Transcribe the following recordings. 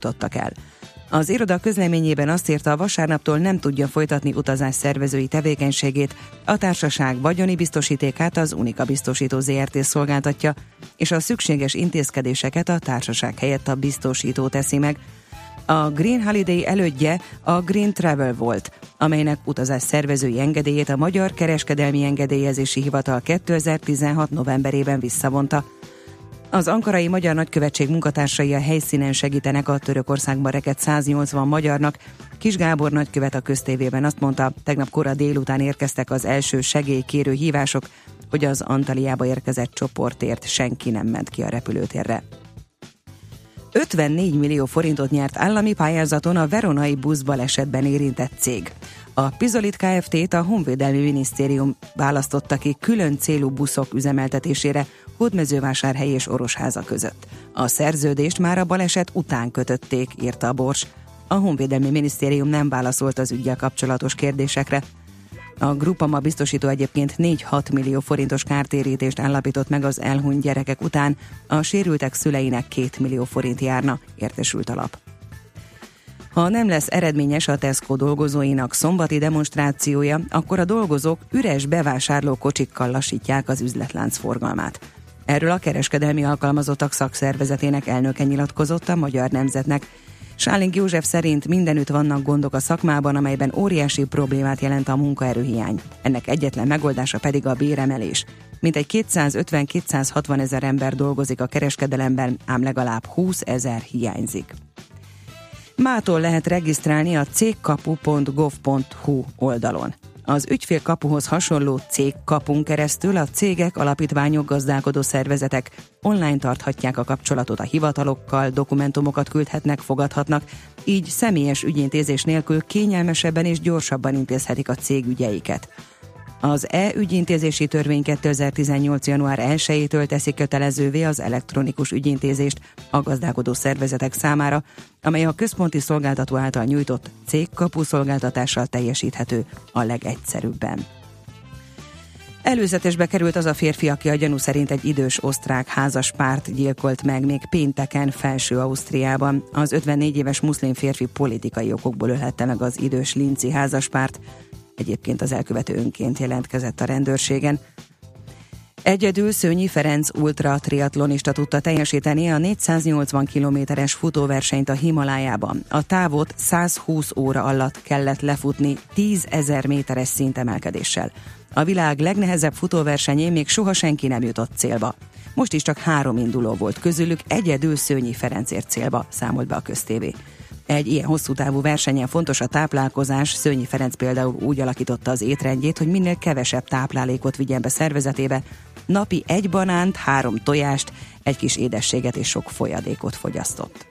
jutottak el. Az iroda közleményében azt írta, a vasárnaptól nem tudja folytatni utazás szervezői tevékenységét, a társaság vagyoni biztosítékát az Unika biztosító ZRT szolgáltatja, és a szükséges intézkedéseket a társaság helyett a biztosító teszi meg. A Green Holiday elődje a Green Travel volt, amelynek utazás szervezői engedélyét a Magyar Kereskedelmi Engedélyezési Hivatal 2016. novemberében visszavonta. Az ankarai magyar nagykövetség munkatársai a helyszínen segítenek a Törökországban rekedt 180 magyarnak. Kis Gábor nagykövet a köztévében azt mondta, tegnap kora délután érkeztek az első segélykérő hívások, hogy az Antaliába érkezett csoportért senki nem ment ki a repülőtérre. 54 millió forintot nyert állami pályázaton a veronai buszbalesetben érintett cég. A Pizolit Kft-t a Honvédelmi Minisztérium választotta ki külön célú buszok üzemeltetésére Hódmezővásárhely és Orosháza között. A szerződést már a baleset után kötötték, írta a Bors. A Honvédelmi Minisztérium nem válaszolt az ügyel kapcsolatos kérdésekre. A Grupama biztosító egyébként 4-6 millió forintos kártérítést állapított meg az elhunyt gyerekek után, a sérültek szüleinek 2 millió forint járna, értesült a lap. Ha nem lesz eredményes a Tesco dolgozóinak szombati demonstrációja, akkor a dolgozók üres bevásárló kocsikkal lassítják az üzletlánc forgalmát. Erről a kereskedelmi alkalmazottak szakszervezetének elnöke nyilatkozott a Magyar Nemzetnek. Sáling József szerint mindenütt vannak gondok a szakmában, amelyben óriási problémát jelent a munkaerőhiány. Ennek egyetlen megoldása pedig a béremelés. Mintegy 250-260 ezer ember dolgozik a kereskedelemben, ám legalább 20 ezer hiányzik. Mától lehet regisztrálni a cégkapu.gov.hu oldalon. Az ügyfélkapuhoz hasonló cégkapun keresztül a cégek, alapítványok, gazdálkodó szervezetek online tarthatják a kapcsolatot a hivatalokkal, dokumentumokat küldhetnek, fogadhatnak, így személyes ügyintézés nélkül kényelmesebben és gyorsabban intézhetik a cég ügyeiket. Az e-ügyintézési törvény 2018. január 1-től teszi kötelezővé az elektronikus ügyintézést a gazdálkodó szervezetek számára, amely a központi szolgáltató által nyújtott cégkapu szolgáltatással teljesíthető a legegyszerűbben. Előzetesbe került az a férfi, aki a gyanú szerint egy idős osztrák házas párt gyilkolt meg még pénteken felső Ausztriában. Az 54 éves muszlim férfi politikai okokból ölhette meg az idős Linci házaspárt, Egyébként az elkövető önként jelentkezett a rendőrségen. Egyedül Szőnyi Ferenc ultra triatlonista tudta teljesíteni a 480 kilométeres futóversenyt a Himalájában. A távot 120 óra alatt kellett lefutni 10 ezer méteres szintemelkedéssel. A világ legnehezebb futóversenyén még soha senki nem jutott célba. Most is csak három induló volt közülük, egyedül Szőnyi Ferenc ért célba, számolt be a köztévé. Egy ilyen hosszú távú versenyen fontos a táplálkozás. Szőnyi Ferenc például úgy alakította az étrendjét, hogy minél kevesebb táplálékot vigyen be szervezetébe. Napi egy banánt, három tojást, egy kis édességet és sok folyadékot fogyasztott.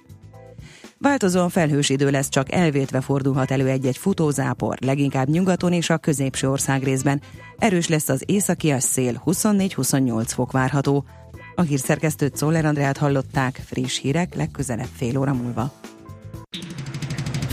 Változóan felhős idő lesz, csak elvétve fordulhat elő egy-egy futózápor, leginkább nyugaton és a középső ország részben. Erős lesz az északi szél, 24-28 fok várható. A hírszerkesztőt Szoller Andrát hallották, friss hírek legközelebb fél óra múlva.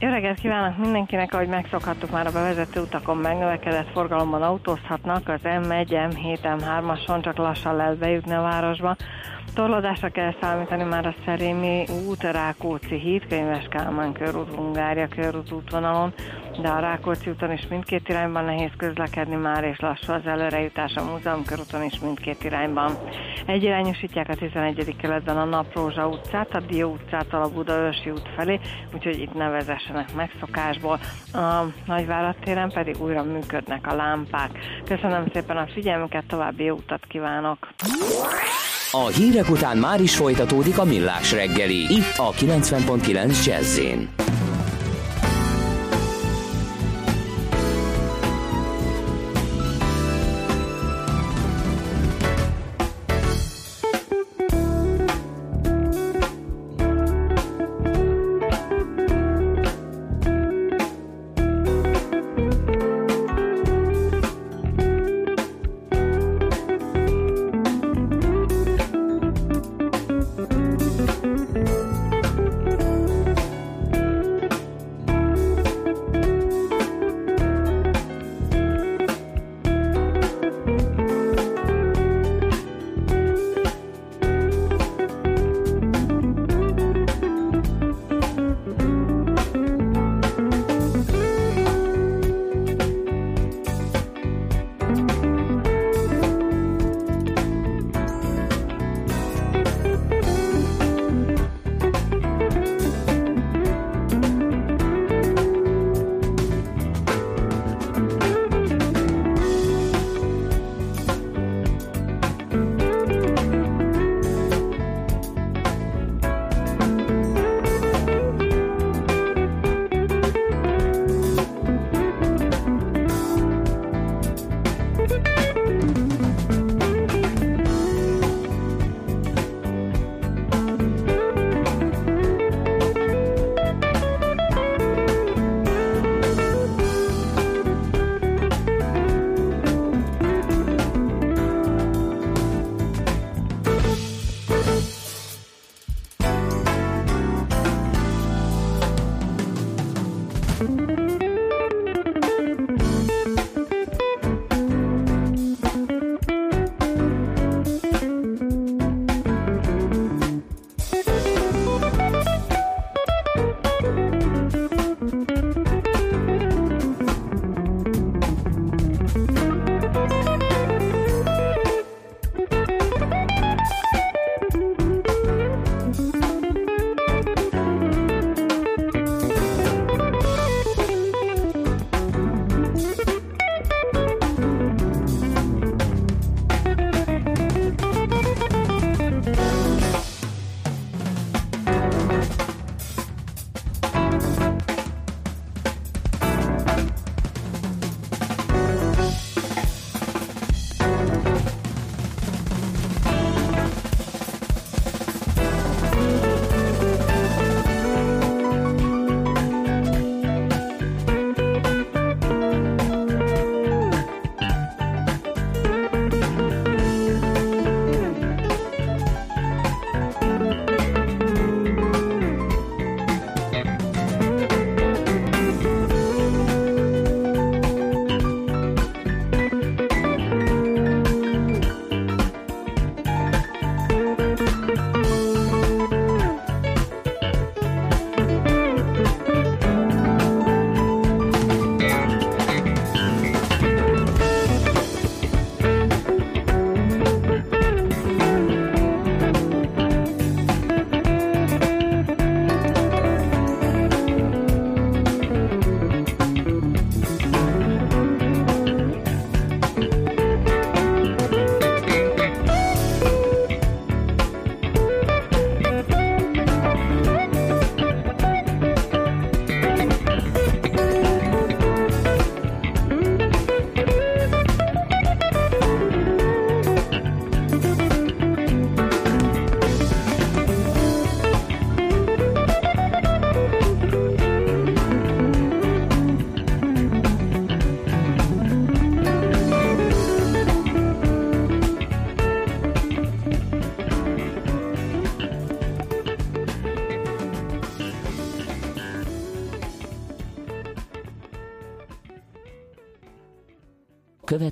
Jó reggelt kívánok mindenkinek, ahogy megszokhattuk már a bevezető utakon megnövekedett forgalomban autózhatnak, az M1, M7, M3-ason csak lassan lehet bejutni a városba. Torlódásra kell számítani már a Szerémi út, a Rákóczi híd, Könyves Kálmán körút, Hungária körút útvonalon, de a Rákóczi úton is mindkét irányban nehéz közlekedni már, és lassú az előrejutás a Múzeum körúton is mindkét irányban. Egyirányosítják a 11. keletben a Naprózsa utcát, a Dió utcától a Budaörsi út felé, úgyhogy itt ne vezessenek megszokásból. A Nagyvárad téren pedig újra működnek a lámpák. Köszönöm szépen a figyelmüket, további jó utat kívánok! A hírek után már is folytatódik a millás reggeli, itt a 90.9 jazz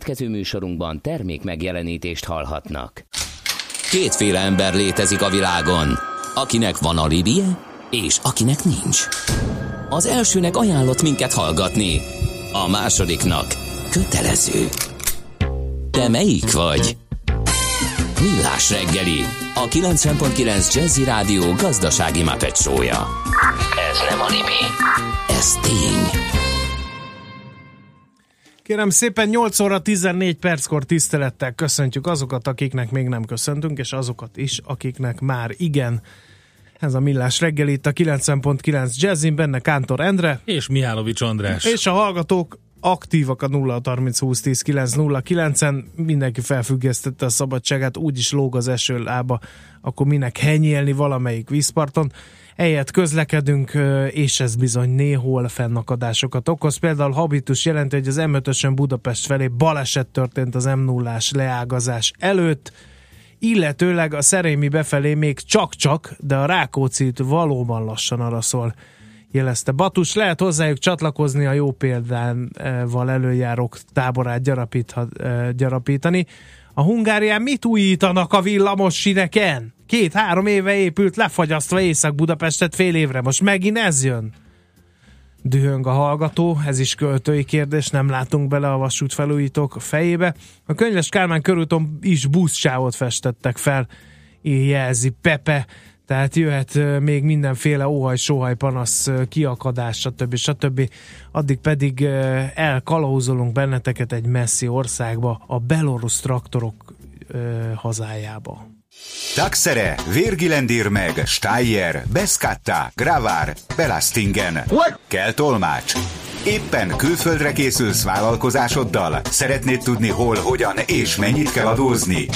Következő műsorunkban termék megjelenítést hallhatnak. Kétféle ember létezik a világon, akinek van alibije, és akinek nincs. Az elsőnek ajánlott minket hallgatni, a másodiknak kötelező. Te melyik vagy? Millás reggeli, a 90.9 Jazzy Rádió gazdasági mapetsója. Ez nem animi, ez tény. Kérem szépen 8 óra 14 perckor tisztelettel köszöntjük azokat, akiknek még nem köszöntünk, és azokat is, akiknek már igen. Ez a Millás reggel itt a 90.9 Jazzin, benne Kántor Endre. És Mihálovics András. És a hallgatók aktívak a 0 30 20 10 9 0 9-en, mindenki felfüggesztette a szabadságát, úgyis lóg az eső lába, akkor minek henyélni valamelyik vízparton. Egyet közlekedünk, és ez bizony néhol fennakadásokat okoz. Például Habitus jelenti, hogy az m Budapest felé baleset történt az m 0 leágazás előtt, illetőleg a Szerémi befelé még csak-csak, de a Rákóczi valóban lassan arra szól jelezte. Batus, lehet hozzájuk csatlakozni a jó példával előjárók táborát gyarapítani. A Hungárián mit újítanak a villamos sineken? Két-három éve épült, lefagyasztva Észak-Budapestet fél évre. Most megint ez jön? Dühöng a hallgató, ez is költői kérdés, nem látunk bele a vasút felújítók fejébe. A könyves Kálmán körúton is buszsávot festettek fel, jelzi Pepe, tehát jöhet még mindenféle óhaj, sóhaj, panasz, kiakadás, stb. stb. Addig pedig elkalauzolunk benneteket egy messzi országba, a belorusz traktorok hazájába. Taxere, Virgilendir meg, Steyer, Beskatta, Gravár, Belastingen. Kell tolmács. Éppen külföldre készülsz vállalkozásoddal? Szeretnéd tudni hol, hogyan és mennyit kell adózni?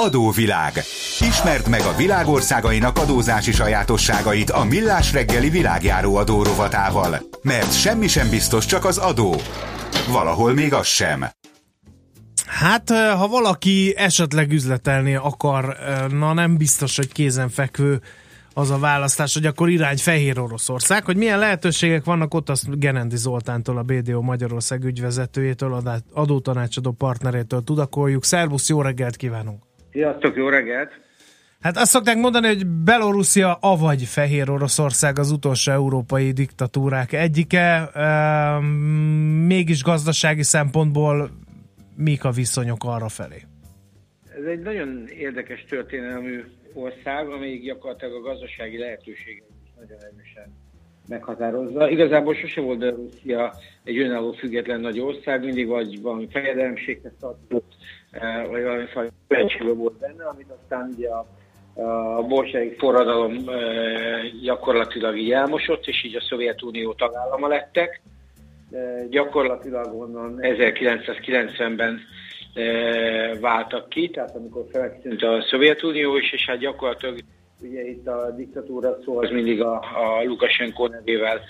Adóvilág. Ismerd meg a világországainak adózási sajátosságait a Millás reggeli világjáró adórovatával. Mert semmi sem biztos, csak az adó. Valahol még az sem. Hát, ha valaki esetleg üzletelni akar, na nem biztos, hogy kézenfekvő az a választás, hogy akkor irány Fehér Oroszország, hogy milyen lehetőségek vannak ott, azt Gerendi Zoltántól, a BDO Magyarország ügyvezetőjétől, adótanácsadó partnerétől tudakoljuk. Szervusz, jó reggelt kívánunk! Sziasztok, jó reggelt! Hát azt szokták mondani, hogy Belorusszia avagy Fehér Oroszország az utolsó európai diktatúrák egyike, e, mégis gazdasági szempontból mik a viszonyok arra felé? Ez egy nagyon érdekes történelmű ország, amelyik gyakorlatilag a gazdasági lehetőségeket is nagyon erősen meghatározza. Igazából sose volt Belorusszia egy önálló független nagy ország, mindig vagy valami fejedelemséghez tartott, Eh, vagy valami fajta volt benne, amit aztán ugye a, a bolsevik forradalom eh, gyakorlatilag így elmosott, és így a Szovjetunió tagállama lettek. Gyakorlatilag onnan 1990-ben eh, váltak ki, tehát amikor feltűnt a Szovjetunió is, és hát gyakorlatilag ugye itt a diktatúra szó az mindig a, a Lukashenko nevével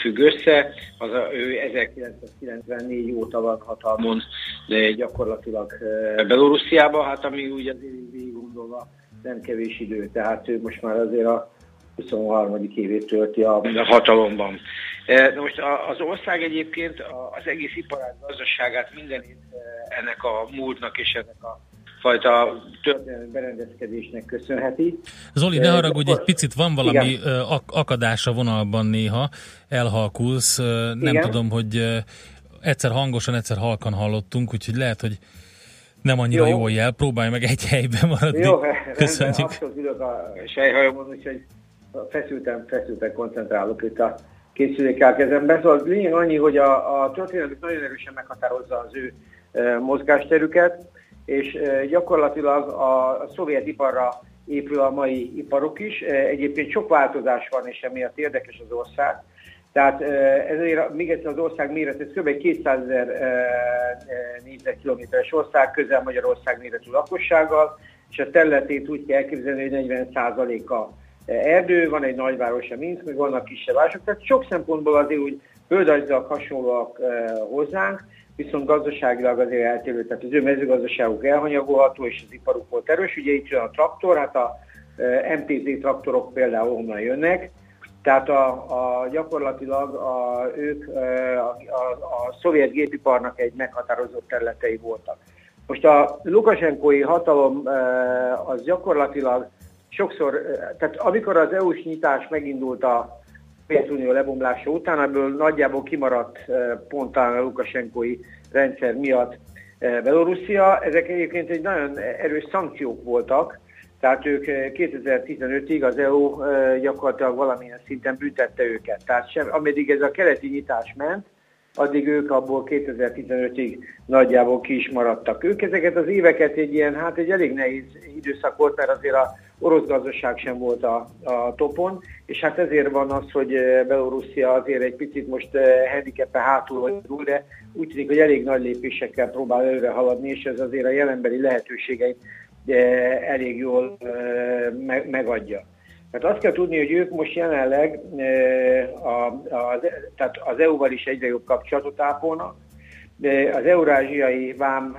függ össze. Az a, ő 1994 óta van hatalmon, de gyakorlatilag e, Belorussziában, hát ami úgy azért végig gondolva nem kevés idő, tehát ő most már azért a 23. évét tölti a hatalomban. Na most az ország egyébként az egész iparág gazdaságát mindenét ennek a múltnak és ennek a fajta történelmi berendezkedésnek köszönheti. Zoli, ne haragudj, egy picit van valami Igen. akadás a vonalban néha, elhalkulsz, nem Igen. tudom, hogy egyszer hangosan, egyszer halkan hallottunk, úgyhogy lehet, hogy nem annyira jó, jó jel, próbálj meg egy helyben maradni. Jó, Köszönjük. Abszolút ülök a sejhajomon, úgyhogy feszülten, feszülten koncentrálok itt a készülékkel kezembe. Szóval lényeg annyi, hogy a, a történelmük nagyon erősen meghatározza az ő mozgásterüket és gyakorlatilag a szovjet iparra épül a mai iparok is. Egyébként sok változás van, és emiatt érdekes az ország. Tehát ezért még egyszer az ország méret, ez kb. 200 ezer négyzetkilométeres ország, közel Magyarország méretű lakossággal, és a területét úgy kell elképzelni, hogy 40 a erdő, van egy nagyváros a Minsk, meg vannak kisebb városok, tehát sok szempontból azért úgy földrajzilag hasonlóak hozzánk, viszont gazdaságilag azért eltérő, tehát az ő mezőgazdaságuk elhanyagolható, és az iparuk volt erős. Ugye itt jön a traktor, hát a MTZ traktorok például onnan jönnek, Tehát a, a, gyakorlatilag a, ők a, a, a szovjet gépiparnak egy meghatározott területei voltak. Most a Lukasenkói hatalom az gyakorlatilag sokszor, tehát amikor az EU-s nyitás megindult a Szovjetunió lebomlása után, ebből nagyjából kimaradt pontán a Lukasenkói rendszer miatt Belorusszia. Ezek egyébként egy nagyon erős szankciók voltak, tehát ők 2015-ig az EU gyakorlatilag valamilyen szinten büntette őket. Tehát sem, ameddig ez a keleti nyitás ment, addig ők abból 2015-ig nagyjából ki is maradtak. Ők ezeket az éveket egy ilyen, hát egy elég nehéz időszak volt, mert azért a orosz gazdaság sem volt a, a topon, és hát ezért van az, hogy Belorusszia azért egy picit most handicappe hátul van, de úgy tűnik, hogy elég nagy lépésekkel próbál előre haladni, és ez azért a jelenbeli lehetőségeit elég jól megadja. Tehát azt kell tudni, hogy ők most jelenleg a, tehát az EU-val is egyre jobb kapcsolatot ápolnak, az Eurázsiai Vám,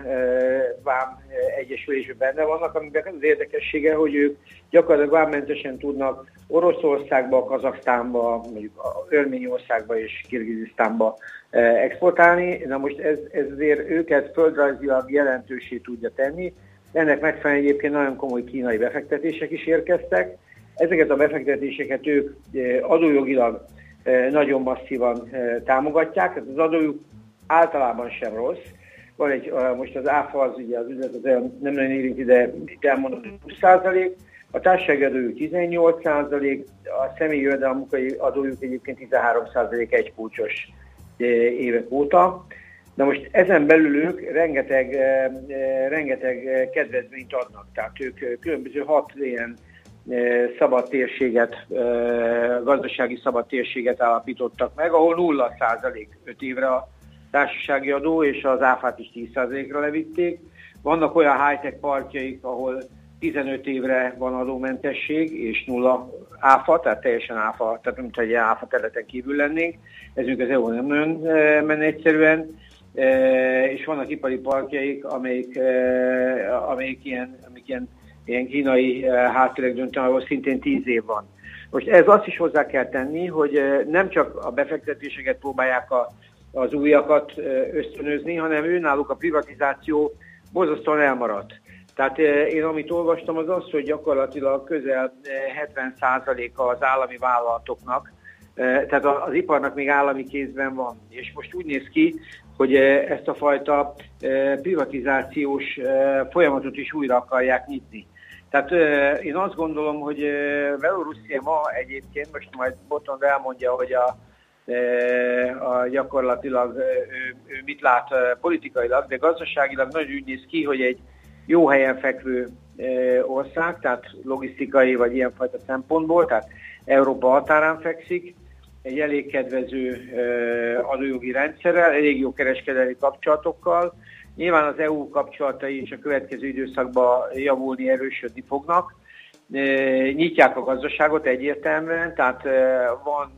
Vám Egyesülésben benne vannak, amiben az érdekessége, hogy ők gyakorlatilag vámmentesen tudnak Oroszországba, Kazaksztánba, mondjuk Örményországba és Kirgizisztánba exportálni. Na most ez, ez azért őket földrajzilag jelentősé tudja tenni. Ennek megfelelően egyébként nagyon komoly kínai befektetések is érkeztek. Ezeket a befektetéseket ők adójogilag nagyon masszívan támogatják. Az adójuk általában sem rossz. Van egy, most az áfa az ugye az üzlet az nem nagyon érinti, de itt elmondom, hogy 20%, a társasági adójuk 18%, a személyi jövedelmi munkai adójuk egyébként 13% egy kulcsos évek óta. Na most ezen belül ők rengeteg, rengeteg kedvezményt adnak, tehát ők különböző hat ilyen szabad térséget, gazdasági szabad térséget állapítottak meg, ahol 0% 5 évre a társasági adó, és az áfát is 10%-ra levitték. Vannak olyan high-tech parkjaik, ahol 15 évre van adómentesség, és nulla áfa, tehát teljesen áfa, tehát mint egy áfa területen kívül lennénk. Ez az EU nem nagyon menne egyszerűen. És vannak ipari parkjaik, amelyik, amelyik ilyen, amelyik ilyen, ilyen kínai háttérek döntenek, ahol szintén 10 év van. Most ez azt is hozzá kell tenni, hogy nem csak a befektetéseket próbálják a az újakat ösztönözni, hanem őnáluk a privatizáció borzasztóan elmaradt. Tehát én amit olvastam az az, hogy gyakorlatilag közel 70%-a az állami vállalatoknak, tehát az iparnak még állami kézben van. És most úgy néz ki, hogy ezt a fajta privatizációs folyamatot is újra akarják nyitni. Tehát én azt gondolom, hogy Belorusszia ma egyébként, most majd Botond elmondja, hogy a a gyakorlatilag ő, ő mit lát politikailag, de gazdaságilag nagyon úgy néz ki, hogy egy jó helyen fekvő ország, tehát logisztikai vagy ilyenfajta szempontból, tehát Európa határán fekszik, egy elég kedvező adójogi rendszerrel, elég jó kereskedelmi kapcsolatokkal. Nyilván az EU kapcsolatai is a következő időszakban javulni, erősödni fognak. Nyitják a gazdaságot egyértelműen, tehát van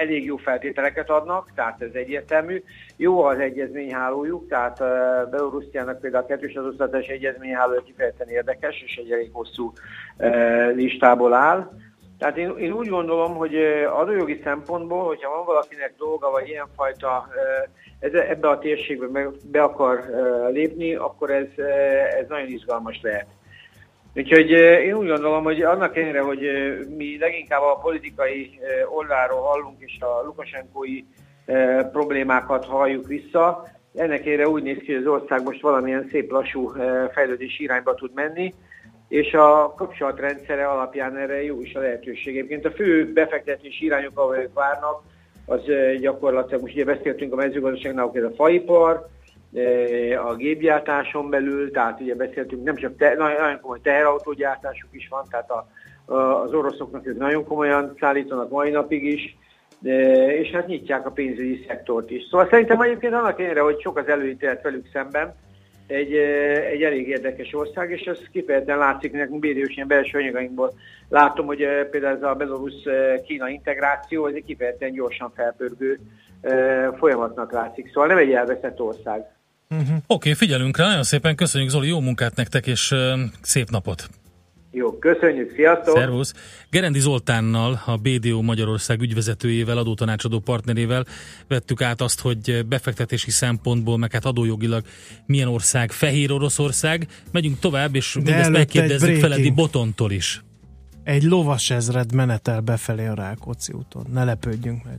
elég jó feltételeket adnak, tehát ez egyértelmű. Jó az egyezményhálójuk, tehát Belorussziának például a kettős adóztatás egyezményhálója kifejezetten érdekes, és egy elég hosszú listából áll. Tehát én, én úgy gondolom, hogy adójogi szempontból, hogyha van valakinek dolga, vagy ilyenfajta ebbe a térségbe be akar lépni, akkor ez, ez nagyon izgalmas lehet. Úgyhogy én úgy gondolom, hogy annak ellenére, hogy mi leginkább a politikai oldalról hallunk, és a Lukasenkói problémákat halljuk vissza, ennek ellenére úgy néz ki, hogy az ország most valamilyen szép lassú fejlődési irányba tud menni, és a kapcsolatrendszere alapján erre jó is a lehetőség. Egyébként a fő befektetési irányok, ahol ők várnak, az gyakorlatilag, most ugye beszéltünk a mezőgazdaságnál, ez a faipar, a gépgyártáson belül, tehát ugye beszéltünk, nem csak te, nagyon komoly teherautógyártásuk is van, tehát a, az oroszoknak ők nagyon komolyan szállítanak mai napig is, és hát nyitják a pénzügyi szektort is. Szóval szerintem egyébként annak ellenére, hogy sok az előítélet velük szemben, egy, egy elég érdekes ország, és ez kifejezetten látszik nekünk bédiós ilyen belső anyagainkból. Látom, hogy például ez a Belarus-Kína integráció, ez egy kifejezetten gyorsan felpörgő folyamatnak látszik. Szóval nem egy elveszett ország. Uh-huh. Oké, okay, figyelünk rá, nagyon szépen köszönjük Zoli, jó munkát nektek, és uh, szép napot! Jó, köszönjük, sziasztok! Szervusz! Gerendi Zoltánnal, a BDO Magyarország ügyvezetőjével, adótanácsadó partnerével vettük át azt, hogy befektetési szempontból, meg hát adójogilag milyen ország, Fehér Oroszország. Megyünk tovább, és mindezt megkérdezzük Feledi Botontól is. Egy lovas ezred menetel befelé a Rákóczi úton. Ne lepődjünk meg.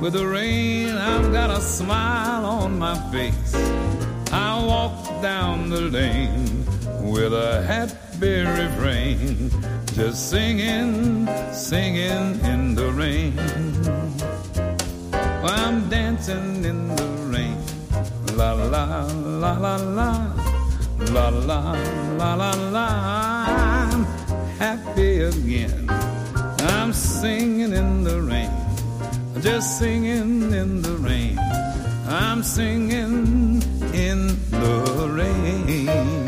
with the rain, I've got a smile on my face. I walk down the lane with a happy refrain, just singing, singing in the rain. I'm dancing in the rain, la la la la la, la la la la la. I'm happy again. I'm singing in the rain just singing in the rain. I'm singing in the rain,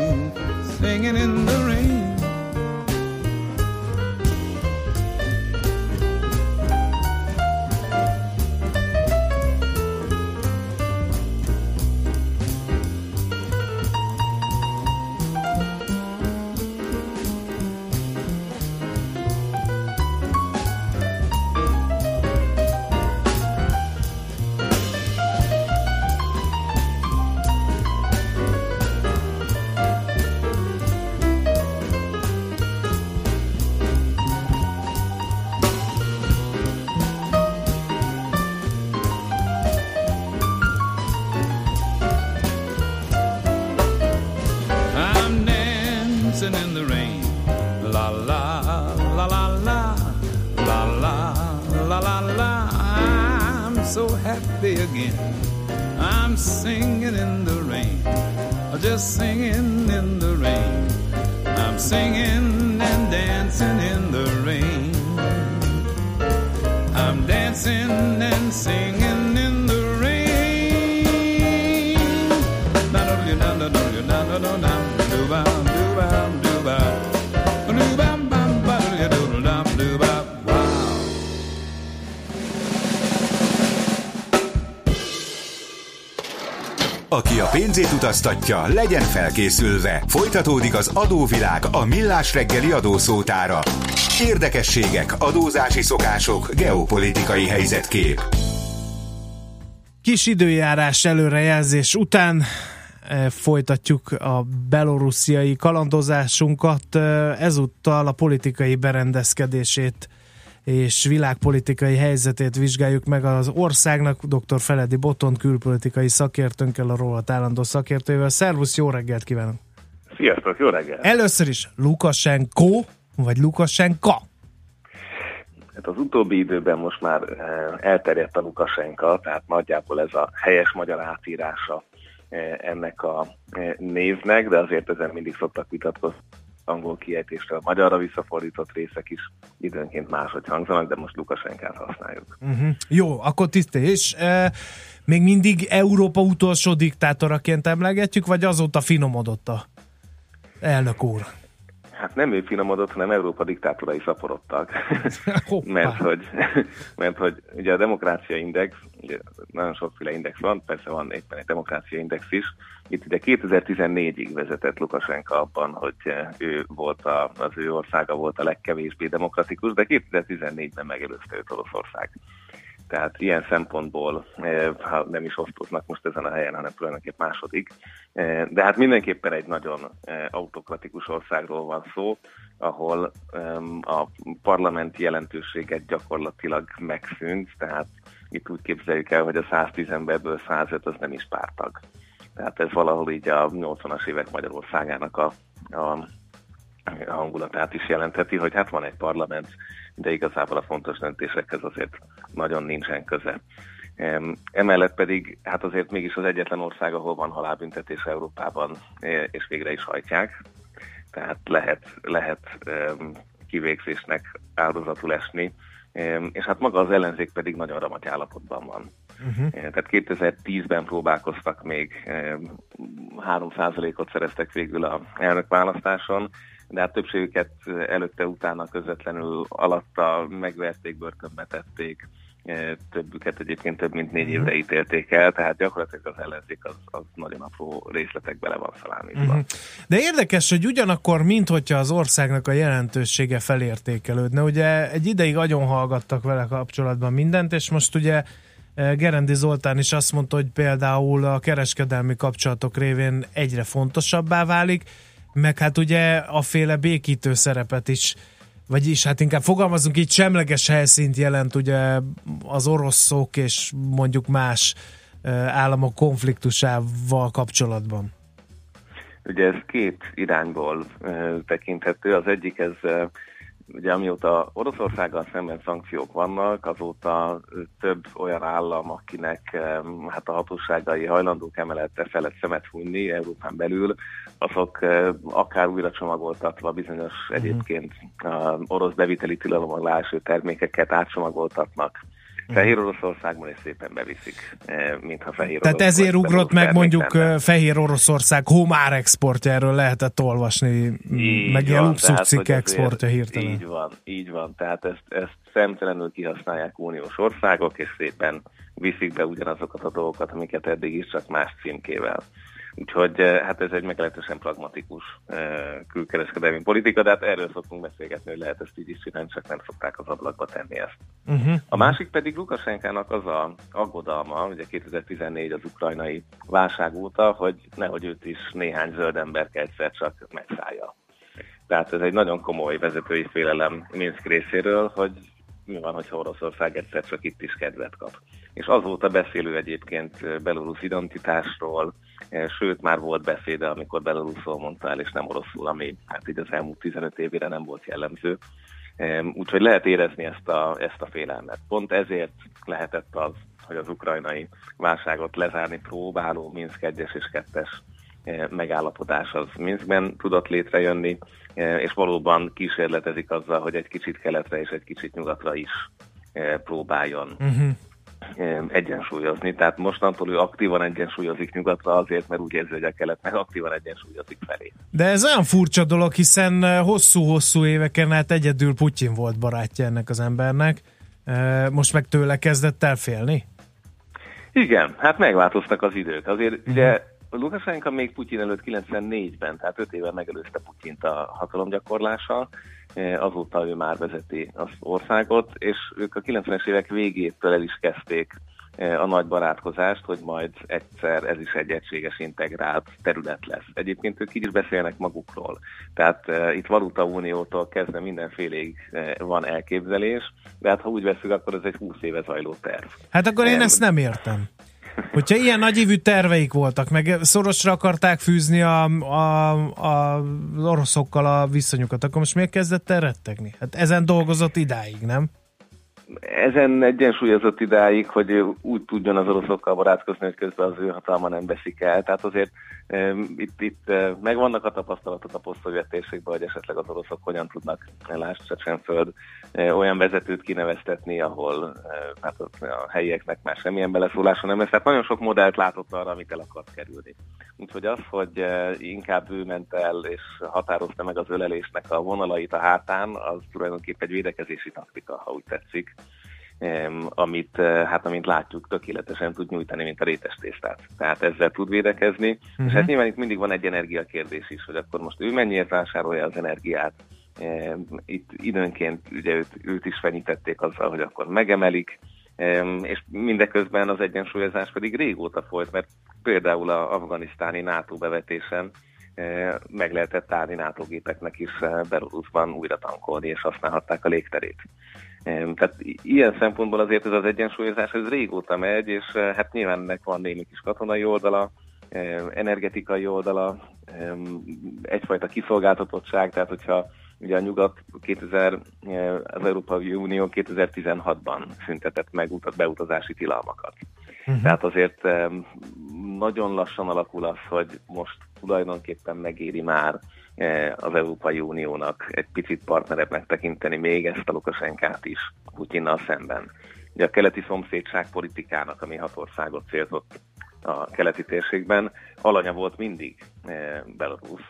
See. Utaztatja, legyen felkészülve. Folytatódik az adóvilág a millás reggeli adószótára. Érdekességek, adózási szokások, geopolitikai helyzetkép. Kis időjárás előrejelzés után e, folytatjuk a belorussziai kalandozásunkat, e, ezúttal a politikai berendezkedését és világpolitikai helyzetét vizsgáljuk meg az országnak. Dr. Feledi Boton külpolitikai szakértőnkkel, a róla állandó szakértővel. Szervusz, jó reggelt kívánok! Sziasztok, jó reggelt! Először is Lukasenko, vagy Lukasenka? Hát az utóbbi időben most már eh, elterjedt a Lukasenka, tehát nagyjából ez a helyes magyar átírása eh, ennek a eh, névnek, de azért ezen mindig szoktak vitatkozni angol kiejtésre a magyarra visszafordított részek is időnként máshogy hangzanak, de most Lukasenkát használjuk. Uh-huh. Jó, akkor tiszté. És e, még mindig Európa utolsó diktátoraként emlegetjük, vagy azóta finomodott a elnök úr? Hát nem ő finomodott, hanem Európa diktátorai szaporodtak. mert, hogy, mert hogy ugye a demokrácia index, ugye nagyon sokféle index van, persze van éppen egy demokrácia index is. Itt ugye 2014-ig vezetett Lukasenka abban, hogy ő volt a, az ő országa volt a legkevésbé demokratikus, de 2014-ben megelőzte őt Oroszország. Tehát ilyen szempontból, eh, nem is osztoznak most ezen a helyen, hanem tulajdonképp második. Eh, de hát mindenképpen egy nagyon eh, autokratikus országról van szó, ahol a parlamenti jelentőséget gyakorlatilag megszűnt, tehát itt úgy képzeljük el, hogy a 110 emberből 105 az nem is pártag. Tehát ez valahol így a 80-as évek Magyarországának a, a hangulatát is jelentheti, hogy hát van egy parlament, de igazából a fontos döntésekhez azért nagyon nincsen köze. Emellett pedig, hát azért mégis az egyetlen ország, ahol van halálbüntetés Európában, és végre is hajtják. Tehát lehet, lehet kivégzésnek áldozatul esni, és hát maga az ellenzék pedig nagyon ramaty állapotban van. Uh-huh. Tehát 2010-ben próbálkoztak még, 3%-ot szereztek végül a elnökválasztáson, de hát többségüket előtte-utána közvetlenül alatta megverték, börtönbe tették, többüket egyébként több mint négy évre ítélték el, tehát gyakorlatilag az ellenzék az, az nagyon apró részletekbe le van szalámítva. Uh-huh. De érdekes, hogy ugyanakkor, mint hogyha az országnak a jelentősége felértékelődne, ugye egy ideig agyon hallgattak vele kapcsolatban mindent, és most ugye Gerendi Zoltán is azt mondta, hogy például a kereskedelmi kapcsolatok révén egyre fontosabbá válik, meg hát ugye a féle békítő szerepet is vagyis hát inkább fogalmazunk így, semleges helyszínt jelent ugye az oroszok és mondjuk más államok konfliktusával kapcsolatban. Ugye ez két irányból tekinthető. Az egyik ez Ugye amióta Oroszországgal szemben szankciók vannak, azóta több olyan állam, akinek hát a hatóságai hajlandók emelette felett szemet hunni Európán belül, azok akár újra csomagoltatva bizonyos uh-huh. egyébként orosz beviteli tilalom alá termékeket átcsomagoltatnak Fehér Oroszországban és szépen beviszik, mintha Fehér Tehát ezért ugrott meg mondjuk. Eh, Fehér Oroszország homár exportja, erről lehetett olvasni, így meg ilyen luxuscikk exportja hirtelen. Így van, így van. Tehát ezt, ezt szemtelenül kihasználják uniós országok, és szépen viszik be ugyanazokat a dolgokat, amiket eddig is csak más címkével. Úgyhogy eh, hát ez egy meglehetősen pragmatikus eh, külkereskedelmi politika, de hát erről szoktunk beszélgetni, hogy lehet ezt így is csinálni, csak nem szokták az ablakba tenni ezt. Uh-huh. A másik pedig Lukasenkának az a aggodalma, ugye 2014 az ukrajnai válság óta, hogy nehogy őt is néhány zöld ember egyszer csak megszállja. Tehát ez egy nagyon komoly vezetői félelem Minsk részéről, hogy mi van, hogyha Oroszország egyszer csak itt is kedvet kap. És azóta beszélő egyébként belorusz identitásról, e, sőt már volt beszéde, amikor beloruszul mondta el, és nem oroszul, ami hát így az elmúlt 15 évére nem volt jellemző. Úgyhogy lehet érezni ezt a, ezt a félelmet. Pont ezért lehetett az, hogy az ukrajnai válságot lezárni próbáló Minsk 1-es és 2-es e, megállapodás az Minskben tudott létrejönni, és valóban kísérletezik azzal, hogy egy kicsit keletre és egy kicsit nyugatra is próbáljon uh-huh egyensúlyozni. Tehát mostantól ő aktívan egyensúlyozik nyugatra azért, mert úgy érzi, hogy a kelet meg aktívan egyensúlyozik felé. De ez olyan furcsa dolog, hiszen hosszú-hosszú éveken hát egyedül Putyin volt barátja ennek az embernek. Most meg tőle kezdett el félni? Igen, hát megváltoztak az idők. Azért uh-huh. ugye Lukasenka még Putyin előtt 94-ben, tehát 5 éve megelőzte Putyint a hatalomgyakorlással, Eh, azóta ő már vezeti az országot, és ők a 90-es évek végétől el is kezdték eh, a nagy barátkozást, hogy majd egyszer ez is egy egységes integrált terület lesz. Egyébként ők így is beszélnek magukról. Tehát uh, itt valutauniótól kezdve mindenféléig uh, van elképzelés, de hát ha úgy veszük, akkor ez egy 20 éve zajló terv. Hát akkor én ezt nem értem. Hogyha ilyen nagyívű terveik voltak, meg szorosra akarták fűzni a, a, a, oroszokkal a viszonyukat, akkor most miért kezdett el rettegni? Hát ezen dolgozott idáig, nem? Ezen egyensúlyozott idáig, hogy úgy tudjon az oroszokkal barátkozni, hogy közben az ő hatalma nem veszik el. Tehát azért itt, itt megvannak a tapasztalatok a posztszovjet térségben, hogy esetleg az oroszok hogyan tudnak, lásd Csecsenföld, olyan vezetőt kineveztetni, ahol hát a helyieknek már semmilyen beleszólása nem lesz. Tehát nagyon sok modellt látott arra, amit el akart kerülni. Úgyhogy az, hogy inkább ő ment el és határozta meg az ölelésnek a vonalait a hátán, az tulajdonképpen egy védekezési taktika, ha úgy tetszik amit, eh, hát amint látjuk, tökéletesen tud nyújtani, mint a rétes tésztát. Tehát ezzel tud védekezni. Uh-huh. És hát nyilván itt mindig van egy energiakérdés is, hogy akkor most ő mennyiért vásárolja az energiát. Itt időnként ugye őt, őt is fenyítették azzal, hogy akkor megemelik, és mindeközben az egyensúlyozás pedig régóta folyt, mert például a afganisztáni NATO bevetésen eh, meg lehetett állni NATO gépeknek is eh, Belarusban újra tankolni, és használhatták a légterét. Tehát ilyen szempontból azért ez az egyensúlyozás ez régóta megy, és eh, hát nyilván ennek van némi kis katonai oldala, energetikai oldala, egyfajta kiszolgáltatottság, tehát hogyha ugye a nyugat 2000, az Európai Unió 2016-ban szüntetett meg utat, beutazási tilalmakat. Uh-huh. Tehát azért nagyon lassan alakul az, hogy most tulajdonképpen megéri már az Európai Uniónak egy picit partnerebbnek tekinteni még ezt a Lukasenkát is Putyinnal szemben. Ugye a keleti szomszédság politikának, ami hat országot célzott a keleti térségben, alanya volt mindig Belarus,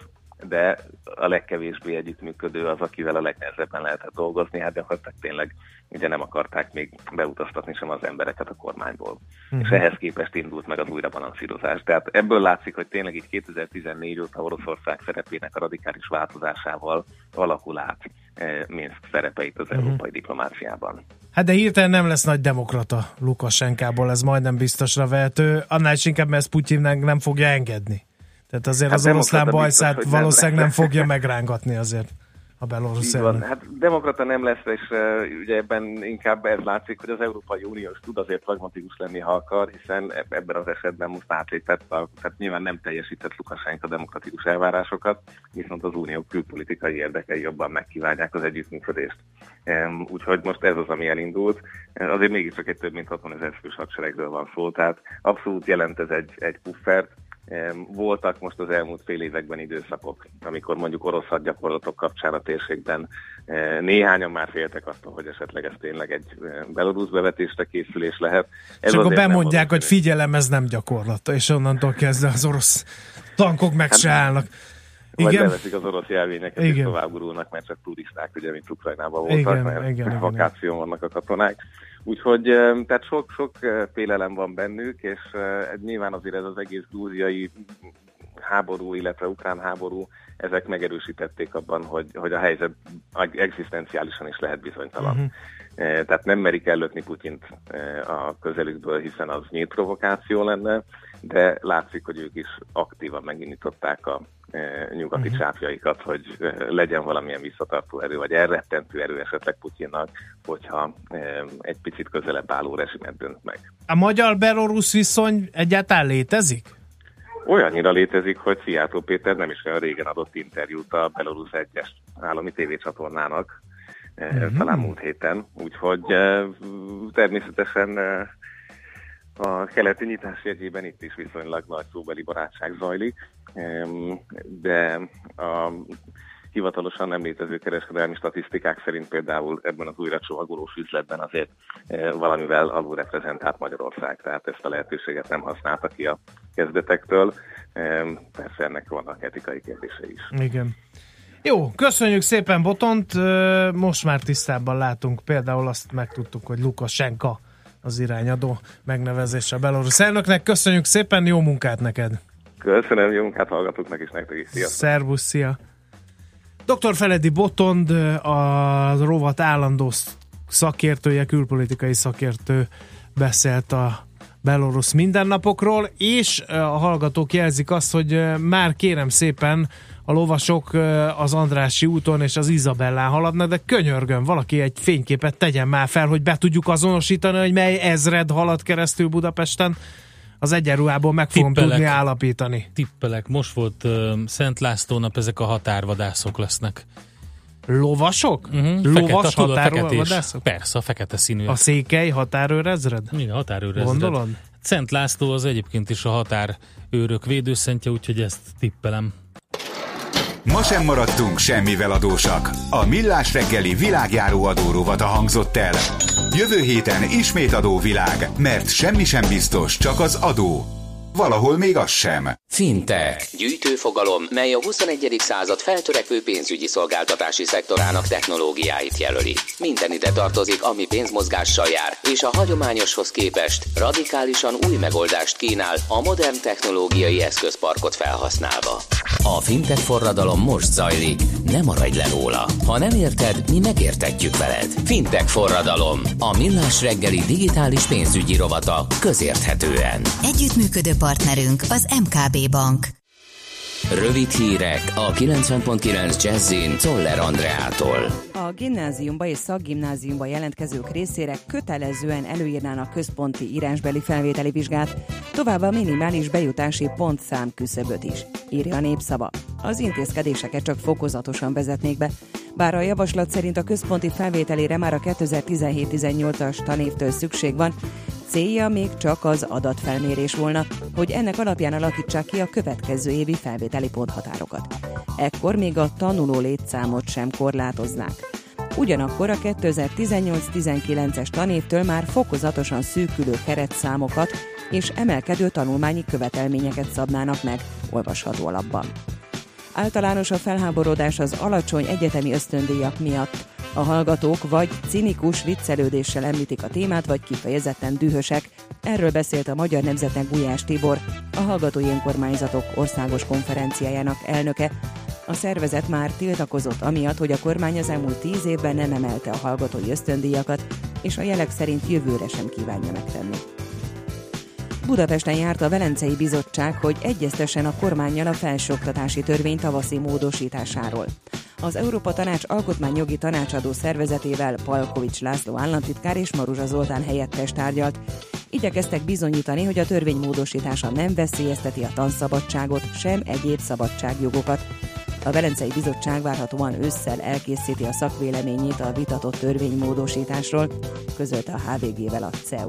de a legkevésbé együttműködő az, akivel a legnehezebben lehetett dolgozni, hát gyakorlatilag tényleg ugye nem akarták még beutaztatni sem az embereket a kormányból. Uh-huh. És ehhez képest indult meg az újrabalanszírozás. Tehát ebből látszik, hogy tényleg így 2014 óta Oroszország szerepének a radikális változásával alakul át eh, Minsk szerepeit az uh-huh. európai diplomáciában. Hát de hirtelen nem lesz nagy demokrata Lukasenkából, ez majdnem biztosra vehető, annál is inkább, mert ezt Putyinnek nem fogja engedni. Tehát azért hát az oroszlán bajszát valószínűleg nem, nem fogja megrángatni azért a belorusz van. Hát demokrata nem lesz, és uh, ugye ebben inkább ez látszik, hogy az Európai Unió is tud azért pragmatikus lenni, ha akar, hiszen ebben az esetben most átlépett, a, tehát nyilván nem teljesített Lukasenko demokratikus elvárásokat, viszont az unió külpolitikai érdekei jobban megkívánják az együttműködést. Um, úgyhogy most ez az, ami elindult. Azért mégiscsak egy több mint 60 ezer fős hadseregről van szó, tehát abszolút jelent ez egy, egy puffert, voltak most az elmúlt fél években időszakok, amikor mondjuk orosz hadgyakorlatok kapcsán a térségben eh, néhányan már féltek attól, hogy esetleg ez tényleg egy eh, belorusz bevetésre készülés lehet. Ez és akkor bemondják, hogy figyelem, ez nem gyakorlat, és onnantól kezdve az orosz tankok meg hát, se állnak. Vagy igen. leveszik az orosz jelvényeket, igen. és tovább gurulnak, mert csak turisták, ugye, mint Ukrajnában voltak, igen, mert igen, vakáción igen. vannak a katonák. Úgyhogy tehát sok-sok félelem van bennük, és nyilván azért ez az egész grúziai háború, illetve ukrán háború, ezek megerősítették abban, hogy, hogy a helyzet egzisztenciálisan is lehet bizonytalan. Uh-huh. Tehát nem merik ellökni Putyint a közelükből, hiszen az nyílt provokáció lenne, de látszik, hogy ők is aktívan megindították a nyugati uh-huh. csápjaikat, hogy legyen valamilyen visszatartó erő, vagy elrettentő erő esetleg Putyinnak, hogyha egy picit közelebb álló rezsimet dönt meg. A magyar-belorusz viszony egyáltalán létezik? Olyannyira létezik, hogy Szijjártó Péter nem is olyan régen adott interjút a Belarus egyes állami tévécsatornának, uh-huh. talán múlt héten, úgyhogy természetesen a keleti nyitás jegyében itt is viszonylag nagy szóbeli barátság zajlik, de a hivatalosan nem létező kereskedelmi statisztikák szerint például ebben az újra csomagolós üzletben azért e, valamivel alulreprezentált Magyarország, tehát ezt a lehetőséget nem használta ki a kezdetektől. Persze ennek vannak etikai kérdése is. Igen. Jó, köszönjük szépen Botont, most már tisztában látunk, például azt megtudtuk, hogy Lukasenka az irányadó megnevezése a belorusz elnöknek. Köszönjük szépen, jó munkát neked! Köszönöm, jó munkát hallgatóknak is nektek is. Sziasztok! Szervusz, szia! Dr. Feledi Botond, a rovat állandó szakértője, külpolitikai szakértő beszélt a belorusz mindennapokról, és a hallgatók jelzik azt, hogy már kérem szépen a lovasok az Andrási úton és az Izabellán haladnak, de könyörgön, valaki egy fényképet tegyen már fel, hogy be tudjuk azonosítani, hogy mely ezred halad keresztül Budapesten, az egyenruhából meg fogom tippelek, tudni állapítani. Tippelek, most volt uh, Szent László nap, ezek a határvadászok lesznek. Lovasok? Uh-huh. Lovas fekete, határvadászok? Persze, a fekete színű. A székely határőrezred? Igen, határőrezred. Gondolod? Szent László az egyébként is a határőrök védőszentje, úgyhogy ezt tippelem. Ma sem maradtunk semmivel adósak. A Millás reggeli világjáró adóróvat a hangzott el. Jövő héten ismét adóvilág, mert semmi sem biztos, csak az adó. Valahol még az sem. Fintech. Gyűjtőfogalom, mely a 21. század feltörekvő pénzügyi szolgáltatási szektorának technológiáit jelöli. Minden ide tartozik, ami pénzmozgással jár, és a hagyományoshoz képest radikálisan új megoldást kínál a modern technológiai eszközparkot felhasználva. A fintech forradalom most zajlik, ne maradj le róla. Ha nem érted, mi megértetjük veled. Fintech forradalom, a millás reggeli digitális pénzügyi rovata közérthetően. Együttműködő partnerünk az MKB Bank. Rövid hírek a 90.9 Jazzin Toller Andreától. A gimnáziumba és szakgimnáziumba jelentkezők részére kötelezően előírnának központi írásbeli felvételi vizsgát, továbbá minimális bejutási pontszám küszöböt is, írja a népszava. Az intézkedéseket csak fokozatosan vezetnék be, bár a javaslat szerint a központi felvételére már a 2017-18-as tanévtől szükség van, Célja még csak az adatfelmérés volna, hogy ennek alapján alakítsák ki a következő évi felvételi ponthatárokat. Ekkor még a tanuló létszámot sem korlátoznák. Ugyanakkor a 2018-19-es tanévtől már fokozatosan szűkülő keretszámokat és emelkedő tanulmányi követelményeket szabnának meg, olvasható alapban. Általános a felháborodás az alacsony egyetemi ösztöndíjak miatt, a hallgatók vagy cinikus viccelődéssel említik a témát, vagy kifejezetten dühösek. Erről beszélt a Magyar Nemzetnek Gulyás Tibor, a Hallgatói Önkormányzatok Országos Konferenciájának elnöke. A szervezet már tiltakozott amiatt, hogy a kormány az elmúlt tíz évben nem emelte a hallgatói ösztöndíjakat, és a jelek szerint jövőre sem kívánja megtenni. Budapesten járt a Velencei Bizottság, hogy egyeztessen a kormányjal a felsőoktatási törvény tavaszi módosításáról az Európa Tanács alkotmányjogi tanácsadó szervezetével Palkovics László államtitkár és Maruzsa Zoltán helyettes tárgyalt. Igyekeztek bizonyítani, hogy a törvény módosítása nem veszélyezteti a tanszabadságot, sem egyéb szabadságjogokat. A Velencei Bizottság várhatóan ősszel elkészíti a szakvéleményét a vitatott törvénymódosításról, közölte a HVG-vel a CEU.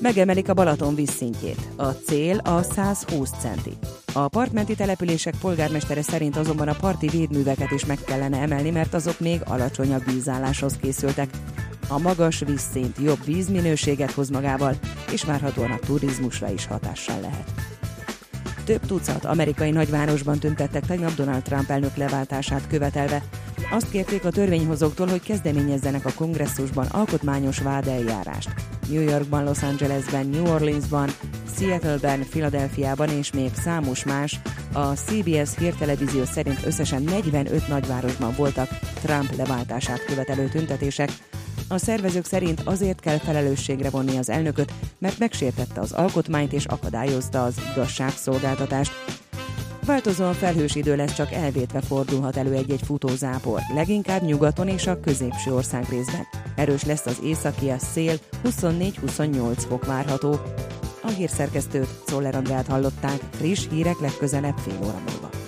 Megemelik a Balaton vízszintjét. A cél a 120 centi. A partmenti települések polgármestere szerint azonban a parti védműveket is meg kellene emelni, mert azok még alacsonyabb vízálláshoz készültek. A magas vízszint jobb vízminőséget hoz magával, és várhatóan a turizmusra is hatással lehet. Több tucat amerikai nagyvárosban tüntettek tegnap Donald Trump elnök leváltását követelve. Azt kérték a törvényhozóktól, hogy kezdeményezzenek a kongresszusban alkotmányos vádeljárást. New Yorkban, Los Angelesben, New Orleansban, Seattle-ben, Philadelphiában és még számos más, a CBS hírtelevízió szerint összesen 45 nagyvárosban voltak Trump leváltását követelő tüntetések. A szervezők szerint azért kell felelősségre vonni az elnököt, mert megsértette az alkotmányt és akadályozta az igazságszolgáltatást. Változóan felhős idő lesz, csak elvétve fordulhat elő egy-egy futózápor, leginkább nyugaton és a középső ország részben. Erős lesz az északi a szél, 24-28 fok várható. A hírszerkesztőt Szoller Andrát hallották, friss hírek legközelebb fél óra múlva.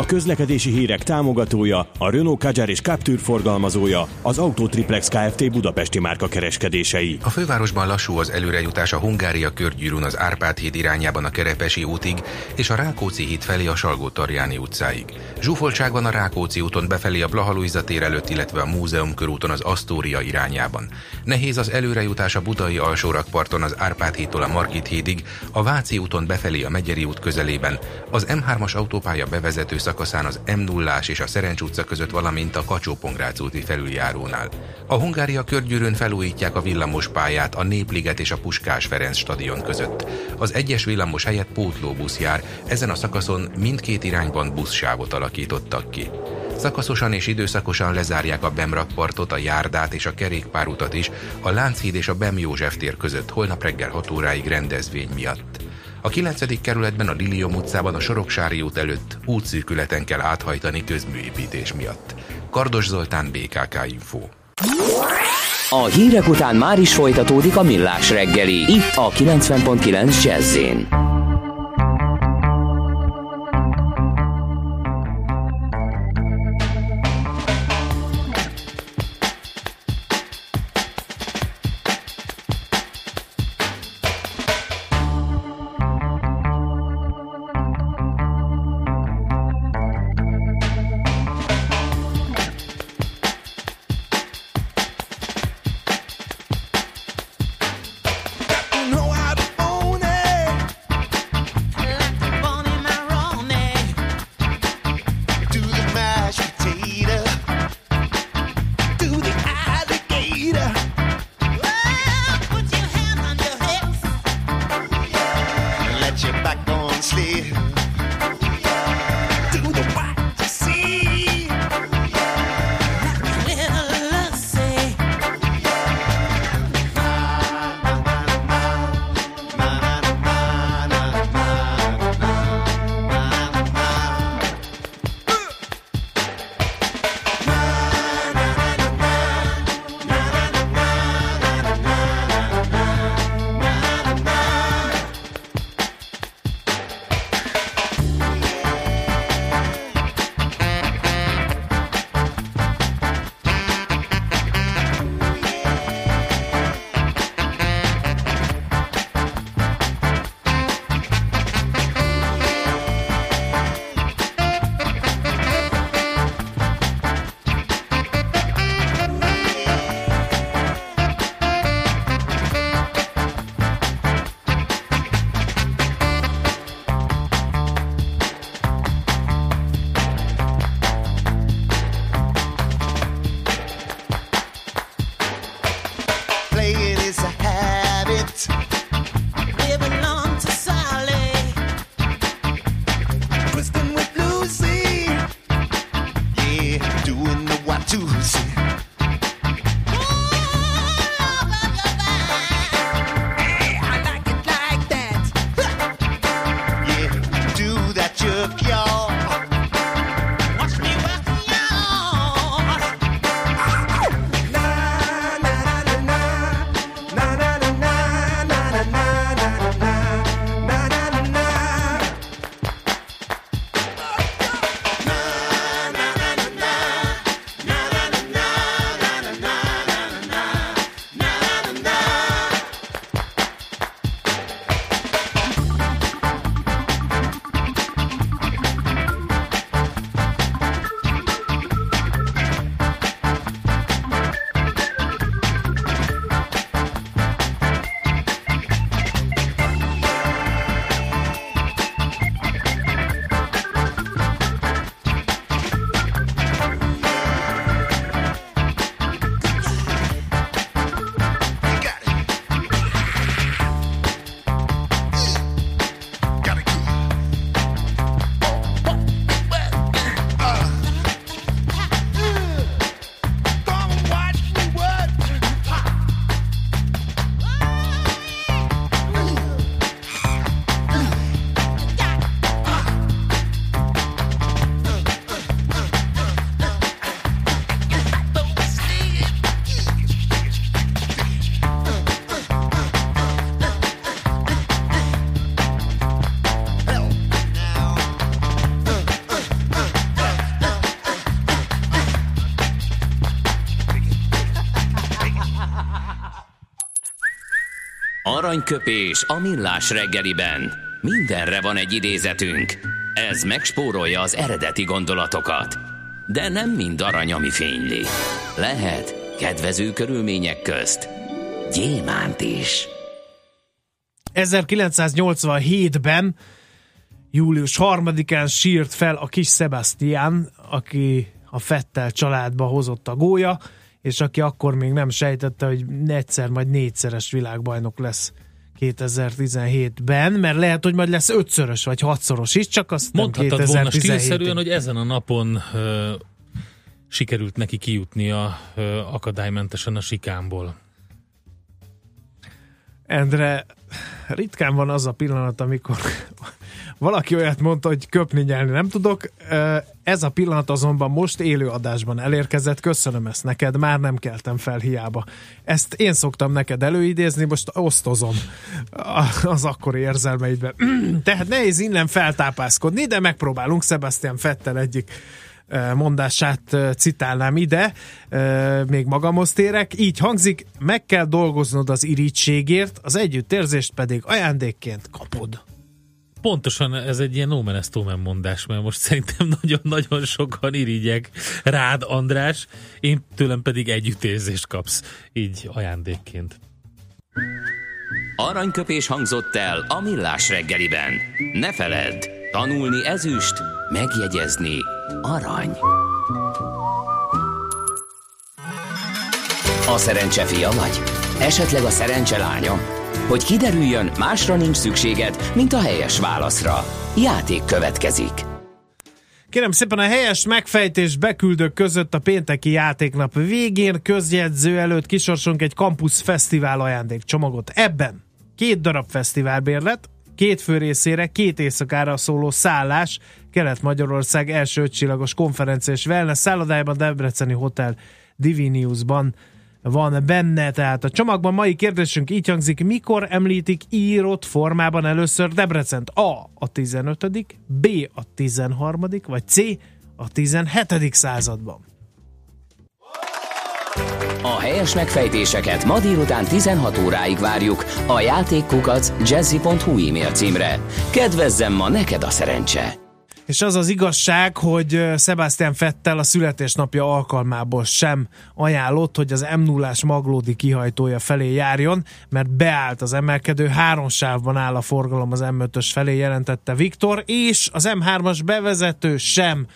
a közlekedési hírek támogatója, a Renault Kadjar és Captur forgalmazója, az Autotriplex Kft. Budapesti márka kereskedései. A fővárosban lassú az előrejutás a Hungária körgyűrűn az Árpád híd irányában a Kerepesi útig és a Rákóczi híd felé a Salgó-Tarjáni utcáig. Zsúfoltság van a Rákóczi úton befelé a Blaha tér előtt, illetve a Múzeum körúton az Asztória irányában. Nehéz az előrejutás a Budai alsórakparton az Árpád hídtól a Margit hídig, a Váci úton befelé a Megyeri út közelében, az M3-as autópálya bevezető szakaszán az m 0 és a Szerencs utca között, valamint a kacsó úti felüljárónál. A Hungária körgyűrűn felújítják a villamos pályát a Népliget és a Puskás Ferenc stadion között. Az egyes villamos helyett pótlóbusz jár, ezen a szakaszon mindkét irányban buszsávot alakítottak ki. Szakaszosan és időszakosan lezárják a Bemrakpartot, a Járdát és a kerékpárutat is a Lánchíd és a Bem József tér között holnap reggel 6 óráig rendezvény miatt. A 9. kerületben a Lilium utcában a Soroksári út előtt útszűkületen kell áthajtani közműépítés miatt. Kardos Zoltán, BKK Info. A hírek után már is folytatódik a millás reggeli. Itt a 90.9 jazz to see. Aranyköpés a millás reggeliben. Mindenre van egy idézetünk. Ez megspórolja az eredeti gondolatokat. De nem mind arany, ami fényli. Lehet kedvező körülmények közt gyémánt is. 1987-ben július 3-án sírt fel a kis Sebastian, aki a Fettel családba hozott a gólya, és aki akkor még nem sejtette, hogy egyszer majd négyszeres világbajnok lesz 2017-ben, mert lehet, hogy majd lesz ötszörös vagy hatszoros is, csak azt Mondhatod nem volna stílszerűen, hogy ezen a napon ö, sikerült neki kijutnia ö, akadálymentesen a sikámból. Endre, ritkán van az a pillanat, amikor valaki olyat mondta, hogy köpni nyelni nem tudok. Ez a pillanat azonban most élő adásban elérkezett. Köszönöm ezt neked, már nem keltem fel hiába. Ezt én szoktam neked előidézni, most osztozom az akkori érzelmeidbe. Tehát nehéz innen feltápászkodni, de megpróbálunk Sebastian Fettel egyik mondását citálnám ide, még magamhoz térek. Így hangzik, meg kell dolgoznod az irítségért, az együttérzést pedig ajándékként kapod. Pontosan ez egy ilyen Nomen mondás, mert most szerintem nagyon-nagyon sokan irigyek rád, András, én tőlem pedig együttérzést kapsz, így ajándékként. Aranyköpés hangzott el a millás reggeliben. Ne feledd, tanulni ezüst, megjegyezni arany. A szerencse fia vagy? Esetleg a szerencse lánya? Hogy kiderüljön, másra nincs szükséged, mint a helyes válaszra. Játék következik. Kérem szépen a helyes megfejtés beküldők között a pénteki játéknap végén közjegyző előtt kisorsunk egy Campus Fesztivál ajándékcsomagot. Ebben két darab fesztiválbérlet, két fő részére, két éjszakára szóló szállás, Kelet-Magyarország első ötcsillagos konferencia és wellness szállodájában, Debreceni Hotel Diviniusban van benne, tehát a csomagban mai kérdésünk így hangzik, mikor említik írott formában először Debrecent? A. a 15. B. a 13. vagy C. a 17. században? A helyes megfejtéseket ma délután 16 óráig várjuk a játékkukac jazzy.hu e-mail címre. Kedvezzem ma neked a szerencse! És az az igazság, hogy Sebastian Fettel a születésnapja alkalmából sem ajánlott, hogy az m 0 maglódi kihajtója felé járjon, mert beállt az emelkedő, három sávban áll a forgalom az M5-ös felé, jelentette Viktor, és az M3-as bevezető sem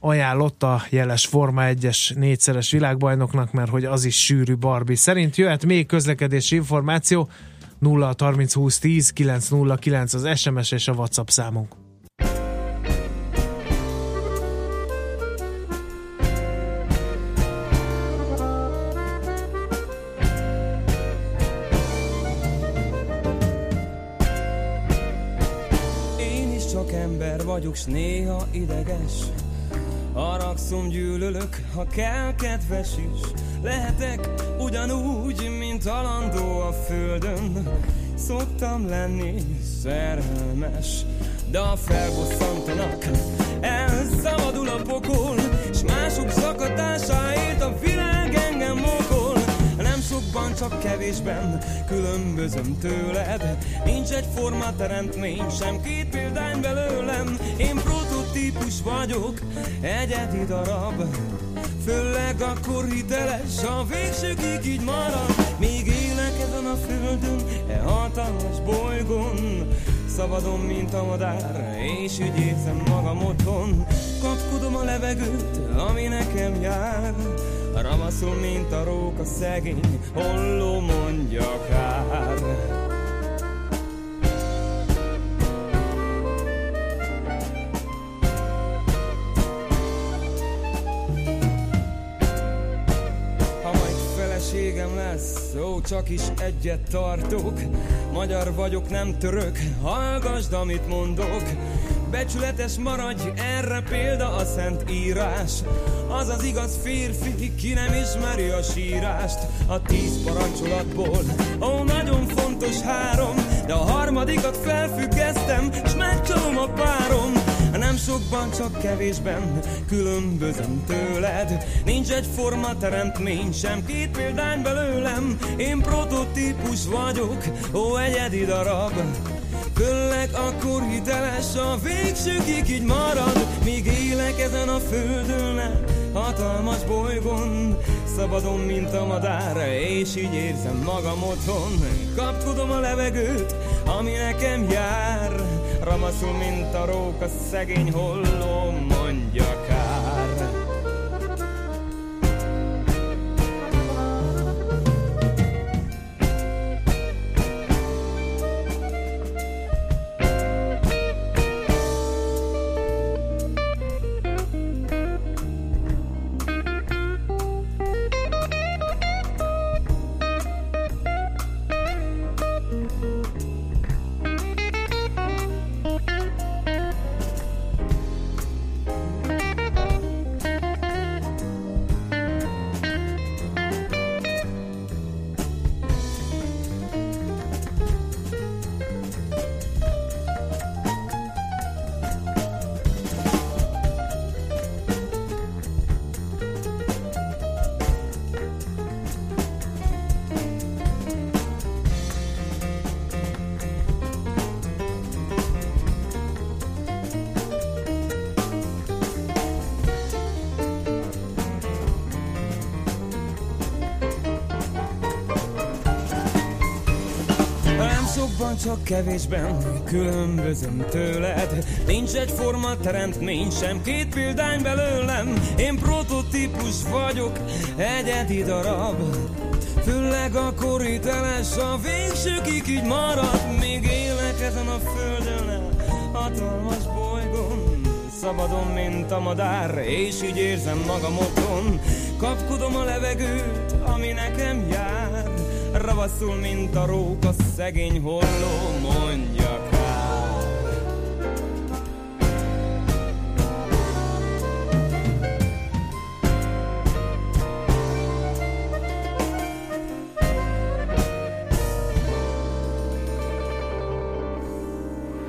ajánlott a jeles Forma 1-es négyszeres világbajnoknak, mert hogy az is sűrű Barbie. Szerint jöhet még közlekedési információ 0 30 20 10 909 az SMS és a WhatsApp számunk. Vagyok, s néha ideges. Haragszom, gyűlölök, ha kell, kedves is. Lehetek ugyanúgy, mint alandó a földön. Szoktam lenni szerelmes, de a felbosszantanak, elszabadul a pokol, s mások zakatásáért a világ engem mokol. Nem sokban, csak kevésben különbözöm tőled. Nincs egy forma teremtmény, sem két példány belőlem. Én prototípus vagyok, egyedi darab. Főleg akkor hiteles, a végsőkig így marad. Még élek ezen a földön, e hatalmas bolygón. Szabadon, mint a madár, és úgy érzem magam otthon. Kapkodom a levegőt, ami nekem jár. Ravaszul, mint a róka szegény, holló mondja kár. Feleségem lesz, ó, csak is egyet tartok. Magyar vagyok, nem török, hallgasd, amit mondok. Becsületes maradj, erre példa a szent írás. Az az igaz férfi, ki nem ismeri a sírást. A tíz parancsolatból, ó, nagyon fontos három, de a harmadikat felfüggesztem, s megcsalom a párom. Nem sokban, csak kevésben különbözöm tőled. Nincs egy forma teremtmény, sem két példány belőlem. Én prototípus vagyok, ó, egyedi darab. Főleg akkor hiteles a végsőkig így marad. Míg élek ezen a földön hatalmas bolygón. Szabadon, mint a madár, és így érzem magam otthon. Kapkodom a levegőt, ami nekem jár. Ramaszul, mint a róka, szegény holló, mondja csak kevésben különbözöm tőled. Nincs egy forma teremtmény, sem két példány belőlem. Én prototípus vagyok, egyedi darab. Főleg akkor hiteles, a végsőkig így marad. Még élek ezen a földön, hatalmas bolygón. Szabadon, mint a madár, és így érzem magam otthon. Kapkodom a levegőt, ami nekem jár Ravaszul, mint a róka, szegény holló, mondja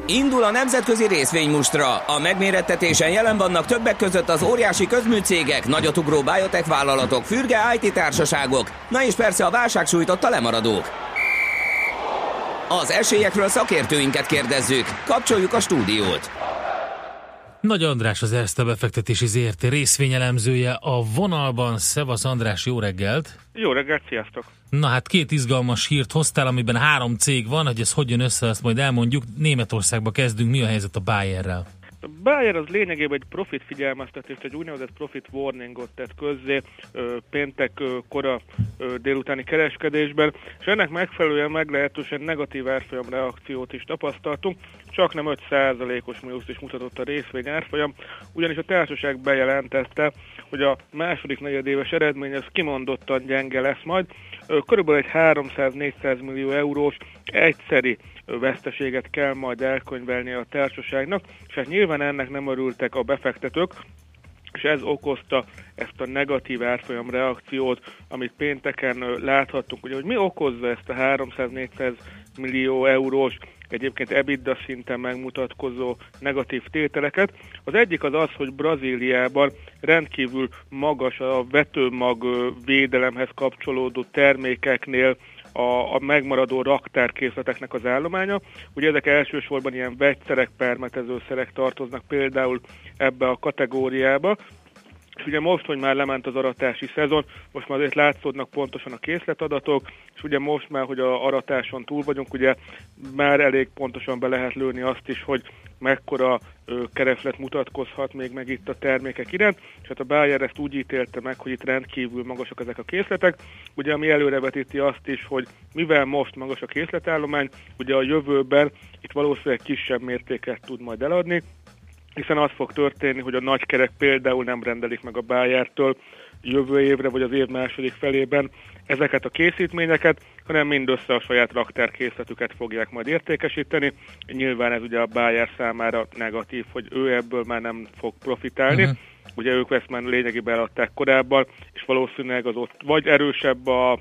Indul a nemzetközi részvénymustra. A megmérettetésen jelen vannak többek között az óriási közműcégek, nagyotugró biotech vállalatok, fürge IT társaságok, na és persze a válság sújtotta lemaradók. Az esélyekről szakértőinket kérdezzük. Kapcsoljuk a stúdiót. Nagy András az Erste befektetési ZRT részvényelemzője a vonalban. Szevasz András, jó reggelt! Jó reggelt, sziasztok! Na hát két izgalmas hírt hoztál, amiben három cég van, hogy ez hogy jön össze, azt majd elmondjuk. Németországba kezdünk, mi a helyzet a Bayerrel? A Bayer az lényegében egy profit figyelmeztetést, egy úgynevezett profit warningot tett közzé ö, péntek ö, kora ö, délutáni kereskedésben, és ennek megfelelően meglehetősen negatív árfolyam reakciót is tapasztaltunk, csak nem 5%-os mínuszt is mutatott a részvény árfolyam, ugyanis a társaság bejelentette, hogy a második negyedéves eredmény az kimondottan gyenge lesz majd, körülbelül egy 300-400 millió eurós egyszeri veszteséget kell majd elkönyvelni a társaságnak, és hát nyilván ennek nem örültek a befektetők, és ez okozta ezt a negatív árfolyam reakciót, amit pénteken láthattunk, hogy mi okozza ezt a 300-400 millió eurós, egyébként EBITDA szinten megmutatkozó negatív tételeket. Az egyik az az, hogy Brazíliában rendkívül magas a vetőmag védelemhez kapcsolódó termékeknél a, a megmaradó raktárkészleteknek az állománya. Ugye ezek elsősorban ilyen vegyszerek, permetezőszerek tartoznak például ebbe a kategóriába, és ugye most, hogy már lement az aratási szezon, most már azért látszódnak pontosan a készletadatok, és ugye most már, hogy a aratáson túl vagyunk, ugye már elég pontosan be lehet lőni azt is, hogy mekkora kereslet mutatkozhat még meg itt a termékek iránt, és hát a Bayer ezt úgy ítélte meg, hogy itt rendkívül magasak ezek a készletek, ugye ami előrevetíti azt is, hogy mivel most magas a készletállomány, ugye a jövőben itt valószínűleg kisebb mértéket tud majd eladni, hiszen az fog történni, hogy a nagykerek például nem rendelik meg a Bayertől jövő évre vagy az év második felében ezeket a készítményeket, hanem mindössze a saját raktárkészletüket fogják majd értékesíteni. Nyilván ez ugye a Bayer számára negatív, hogy ő ebből már nem fog profitálni. Uh-huh. Ugye ők ezt már lényegében eladták korábban, és valószínűleg az ott vagy erősebb a,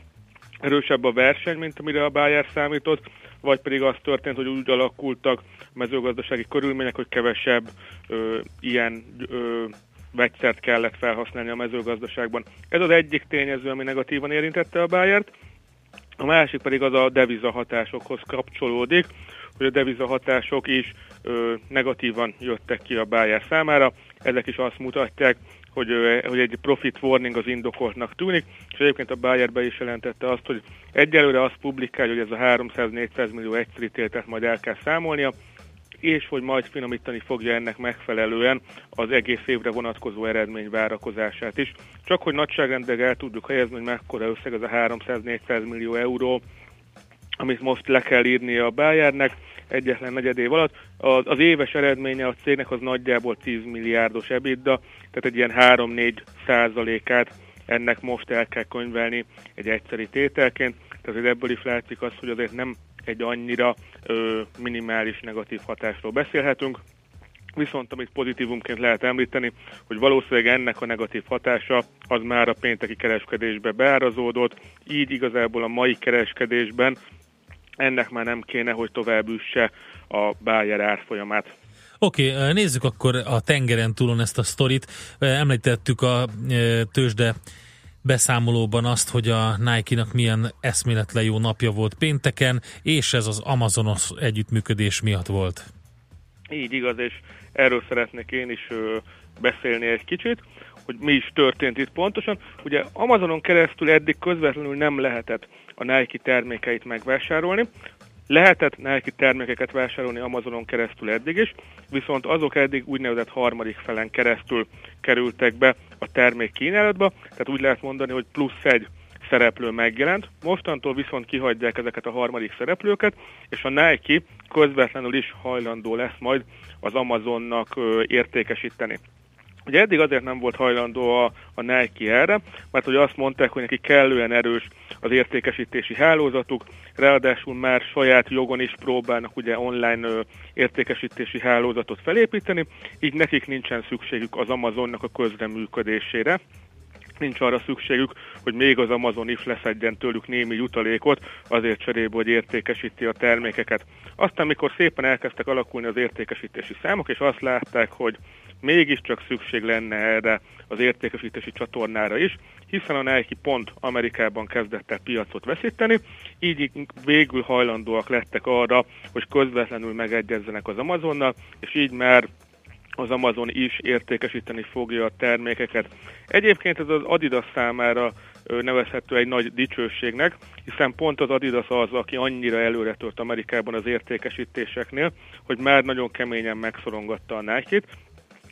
erősebb a verseny, mint amire a Bayer számított, vagy pedig az történt, hogy úgy alakultak mezőgazdasági körülmények, hogy kevesebb ö, ilyen ö, vegyszert kellett felhasználni a mezőgazdaságban. Ez az egyik tényező, ami negatívan érintette a Bayert. A másik pedig az a devizahatásokhoz kapcsolódik, hogy a devizahatások is ö, negatívan jöttek ki a Bayer számára. Ezek is azt mutatják, hogy, hogy egy profit warning az indokoltnak tűnik, és egyébként a Bayer be is jelentette azt, hogy egyelőre azt publikálja, hogy ez a 300-400 millió egyszerű tételt majd el kell számolnia, és hogy majd finomítani fogja ennek megfelelően az egész évre vonatkozó eredmény várakozását is. Csak hogy nagyságrendileg el tudjuk helyezni, hogy mekkora összeg az a 300-400 millió euró, amit most le kell írnia a Bayernek egyetlen negyed év alatt. Az, az éves eredménye a cégnek az nagyjából 10 milliárdos EBITDA, tehát egy ilyen 3-4 százalékát ennek most el kell könyvelni egy egyszeri tételként. Tehát ebből is látszik az, hogy azért nem egy annyira ö, minimális negatív hatásról beszélhetünk. Viszont amit pozitívumként lehet említeni, hogy valószínűleg ennek a negatív hatása az már a pénteki kereskedésbe beárazódott, így igazából a mai kereskedésben ennek már nem kéne, hogy tovább üsse a Bayer árfolyamát. Oké, okay, nézzük akkor a tengeren túlon ezt a sztorit. Említettük a tőzsde beszámolóban azt, hogy a Nike-nak milyen eszméletlen jó napja volt pénteken, és ez az Amazonos együttműködés miatt volt. Így igaz, és erről szeretnék én is beszélni egy kicsit, hogy mi is történt itt pontosan. Ugye Amazonon keresztül eddig közvetlenül nem lehetett a Nike termékeit megvásárolni, Lehetett Nike termékeket vásárolni Amazonon keresztül eddig is, viszont azok eddig úgynevezett harmadik felen keresztül kerültek be a termék kínálatba, tehát úgy lehet mondani, hogy plusz egy szereplő megjelent, mostantól viszont kihagyják ezeket a harmadik szereplőket, és a Nike közvetlenül is hajlandó lesz majd az Amazonnak értékesíteni. Ugye eddig azért nem volt hajlandó a, a Nike erre, mert hogy azt mondták, hogy neki kellően erős az értékesítési hálózatuk, ráadásul már saját jogon is próbálnak ugye online ö, értékesítési hálózatot felépíteni, így nekik nincsen szükségük az Amazonnak a közreműködésére nincs arra szükségük, hogy még az Amazon is leszedjen tőlük némi jutalékot, azért cserébe, hogy értékesíti a termékeket. Aztán, mikor szépen elkezdtek alakulni az értékesítési számok, és azt látták, hogy mégiscsak szükség lenne erre az értékesítési csatornára is, hiszen a Nike pont Amerikában kezdett el piacot veszíteni, így végül hajlandóak lettek arra, hogy közvetlenül megegyezzenek az Amazonnal, és így már az Amazon is értékesíteni fogja a termékeket. Egyébként ez az Adidas számára nevezhető egy nagy dicsőségnek, hiszen pont az Adidas az, aki annyira előre tört Amerikában az értékesítéseknél, hogy már nagyon keményen megszorongatta a Nike-t,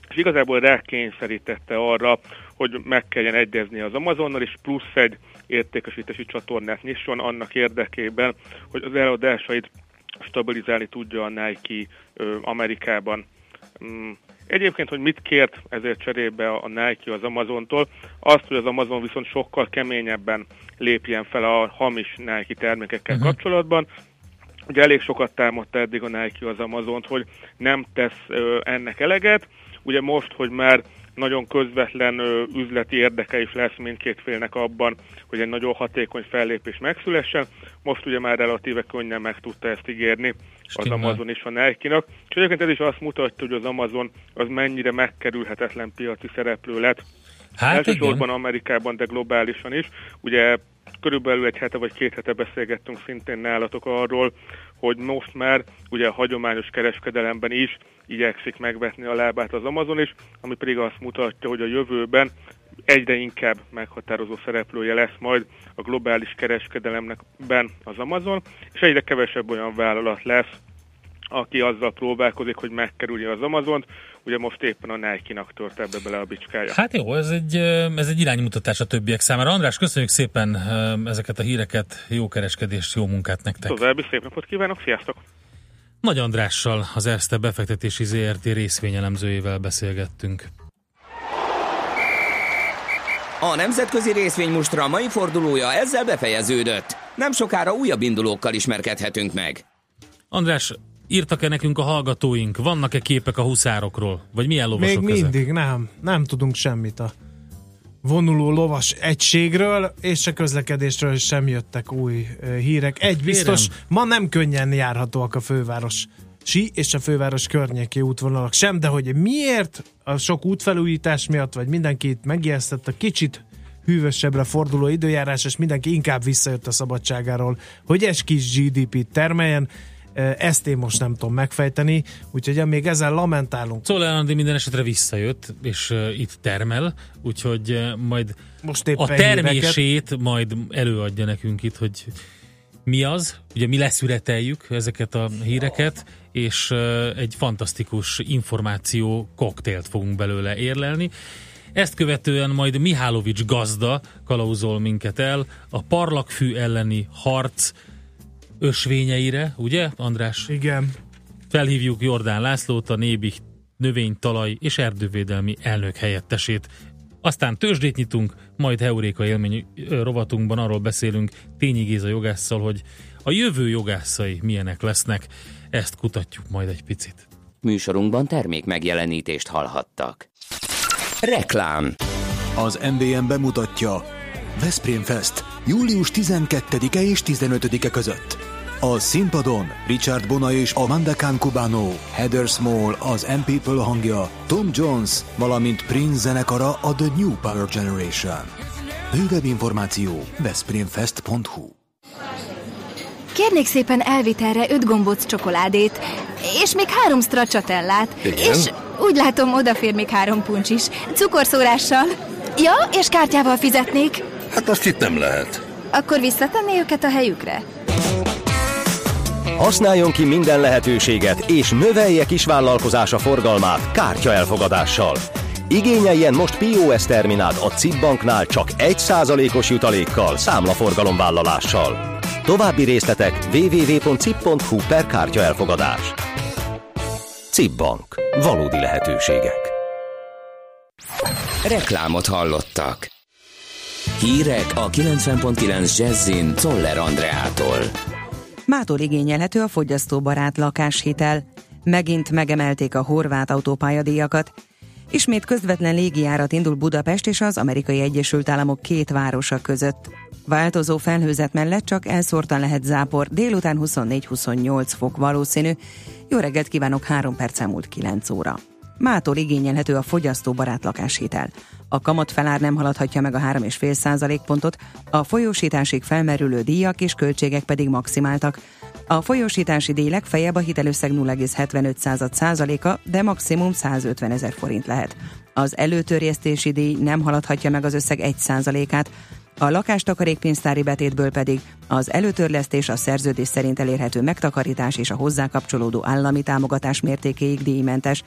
és igazából rákényszerítette arra, hogy meg kelljen egyezni az Amazonnal, és plusz egy értékesítési csatornát nyisson annak érdekében, hogy az eladásait stabilizálni tudja a Nike Amerikában. Egyébként, hogy mit kért ezért cserébe a Nike az Amazontól, azt, hogy az Amazon viszont sokkal keményebben lépjen fel a hamis Nike termékekkel uh-huh. kapcsolatban. Ugye elég sokat támadta eddig a Nike az Amazont, hogy nem tesz ö, ennek eleget. Ugye most, hogy már nagyon közvetlen ö, üzleti érdeke is lesz mindkét félnek abban, hogy egy nagyon hatékony fellépés megszülessen. Most ugye már relatíve könnyen meg tudta ezt ígérni az Amazon is a Nike-nak. És egyébként ez is azt mutatja, hogy az Amazon az mennyire megkerülhetetlen piaci szereplő lett. Hát Elsősorban. Amerikában, de globálisan is. Ugye körülbelül egy hete vagy két hete beszélgettünk szintén nálatok arról, hogy most már ugye a hagyományos kereskedelemben is igyekszik megvetni a lábát az Amazon is, ami pedig azt mutatja, hogy a jövőben egyre inkább meghatározó szereplője lesz majd a globális kereskedelemnek ben az Amazon, és egyre kevesebb olyan vállalat lesz, aki azzal próbálkozik, hogy megkerülje az Amazont, ugye most éppen a Nike-nak tört ebbe bele a bicskája. Hát jó, ez egy, ez egy iránymutatás a többiek számára. András, köszönjük szépen ezeket a híreket, jó kereskedést, jó munkát nektek. További szép napot kívánok, sziasztok! Nagy Andrással, az Erste befektetési ZRT részvényelemzőjével beszélgettünk. A nemzetközi részvénymustra mai fordulója ezzel befejeződött. Nem sokára újabb indulókkal ismerkedhetünk meg. András, írtak-e nekünk a hallgatóink? Vannak-e képek a huszárokról? Vagy milyen lovasok Még mindig ezek? nem. Nem tudunk semmit a vonuló lovas egységről, és a közlekedésről sem jöttek új hírek. Egy biztos, ma nem könnyen járhatóak a főváros sí és a főváros környéki útvonalak sem, de hogy miért a sok útfelújítás miatt, vagy mindenki itt megijesztett a kicsit hűvösebbre forduló időjárás, és mindenki inkább visszajött a szabadságáról, hogy egy kis GDP-t termeljen, ezt én most nem tudom megfejteni, úgyhogy még ezzel lamentálunk. Szóval Andi minden esetre visszajött, és uh, itt termel, úgyhogy uh, majd most a termését híreket. majd előadja nekünk itt, hogy mi az, ugye mi leszüreteljük ezeket a híreket, és egy fantasztikus információ koktélt fogunk belőle érlelni. Ezt követően majd Mihálovics gazda kalauzol minket el, a parlagfű elleni harc ösvényeire, ugye, András? Igen. Felhívjuk Jordán Lászlót, a Nébi növénytalaj és erdővédelmi elnök helyettesét. Aztán tőzsdét nyitunk, majd Heuréka élmény rovatunkban arról beszélünk Tényi Géza jogásszal, hogy a jövő jogászai milyenek lesznek. Ezt kutatjuk majd egy picit. Műsorunkban termék megjelenítést hallhattak. Reklám Az MVM bemutatja Veszprém Fest július 12-e és 15-e között. A színpadon Richard Bona és Amanda Khan Cubano, Heather Small az M People hangja, Tom Jones, valamint Prince zenekara a The New Power Generation. Bővebb információ veszprémfest.hu Kérnék szépen elvitelre öt gombóc csokoládét, és még három stracciatellát, és úgy látom odafér még három puncs is, cukorszórással. Ja, és kártyával fizetnék. Hát azt itt nem lehet. Akkor visszatenné őket a helyükre? Használjon ki minden lehetőséget, és növelje kisvállalkozása forgalmát kártya elfogadással. Igényeljen most POS terminált a CIP banknál csak 1%-os jutalékkal, számlaforgalomvállalással. További részletek www.cip.hu per kártya elfogadás. CIP Bank. Valódi lehetőségek. Reklámot hallottak. Hírek a 90.9 Jazzin Toller Andreától. Mától igényelhető a fogyasztóbarát lakáshitel. Megint megemelték a horvát autópályadíjakat. Ismét közvetlen légijárat indul Budapest és az Amerikai Egyesült Államok két városa között. Változó felhőzet mellett csak elszórtan lehet zápor, délután 24-28 fok valószínű. Jó reggelt kívánok, 3 perc múlt 9 óra. Mától igényelhető a fogyasztóbarát lakáshitel. A kamat felár nem haladhatja meg a 3,5 százalékpontot, a folyósításig felmerülő díjak és költségek pedig maximáltak. A folyósítási díj legfeljebb a hitelösszeg 0,75 százaléka, de maximum 150 ezer forint lehet. Az előtörjesztési díj nem haladhatja meg az összeg 1 százalékát, a lakástakarékpénztári betétből pedig az előtörlesztés a szerződés szerint elérhető megtakarítás és a hozzá kapcsolódó állami támogatás mértékéig díjmentes.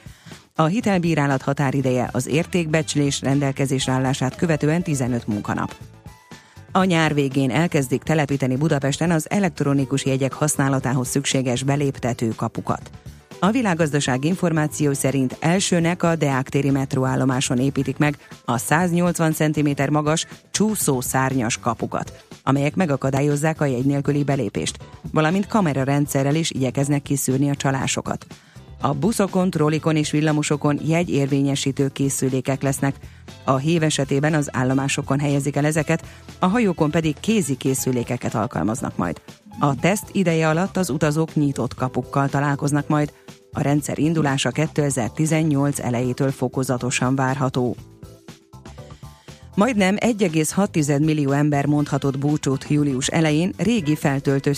A hitelbírálat határideje az értékbecslés rendelkezésre állását követően 15 munkanap. A nyár végén elkezdik telepíteni Budapesten az elektronikus jegyek használatához szükséges beléptető kapukat. A világgazdaság információ szerint elsőnek a Deák téri metróállomáson építik meg a 180 cm magas csúszó szárnyas kapukat, amelyek megakadályozzák a jegy nélküli belépést, valamint kamerarendszerrel is igyekeznek kiszűrni a csalásokat. A buszokon, trollikon és villamosokon jegyérvényesítő készülékek lesznek. A hív esetében az állomásokon helyezik el ezeket, a hajókon pedig kézi készülékeket alkalmaznak majd. A teszt ideje alatt az utazók nyitott kapukkal találkoznak majd. A rendszer indulása 2018 elejétől fokozatosan várható. Majdnem 1,6 millió ember mondhatott búcsút július elején régi feltöltős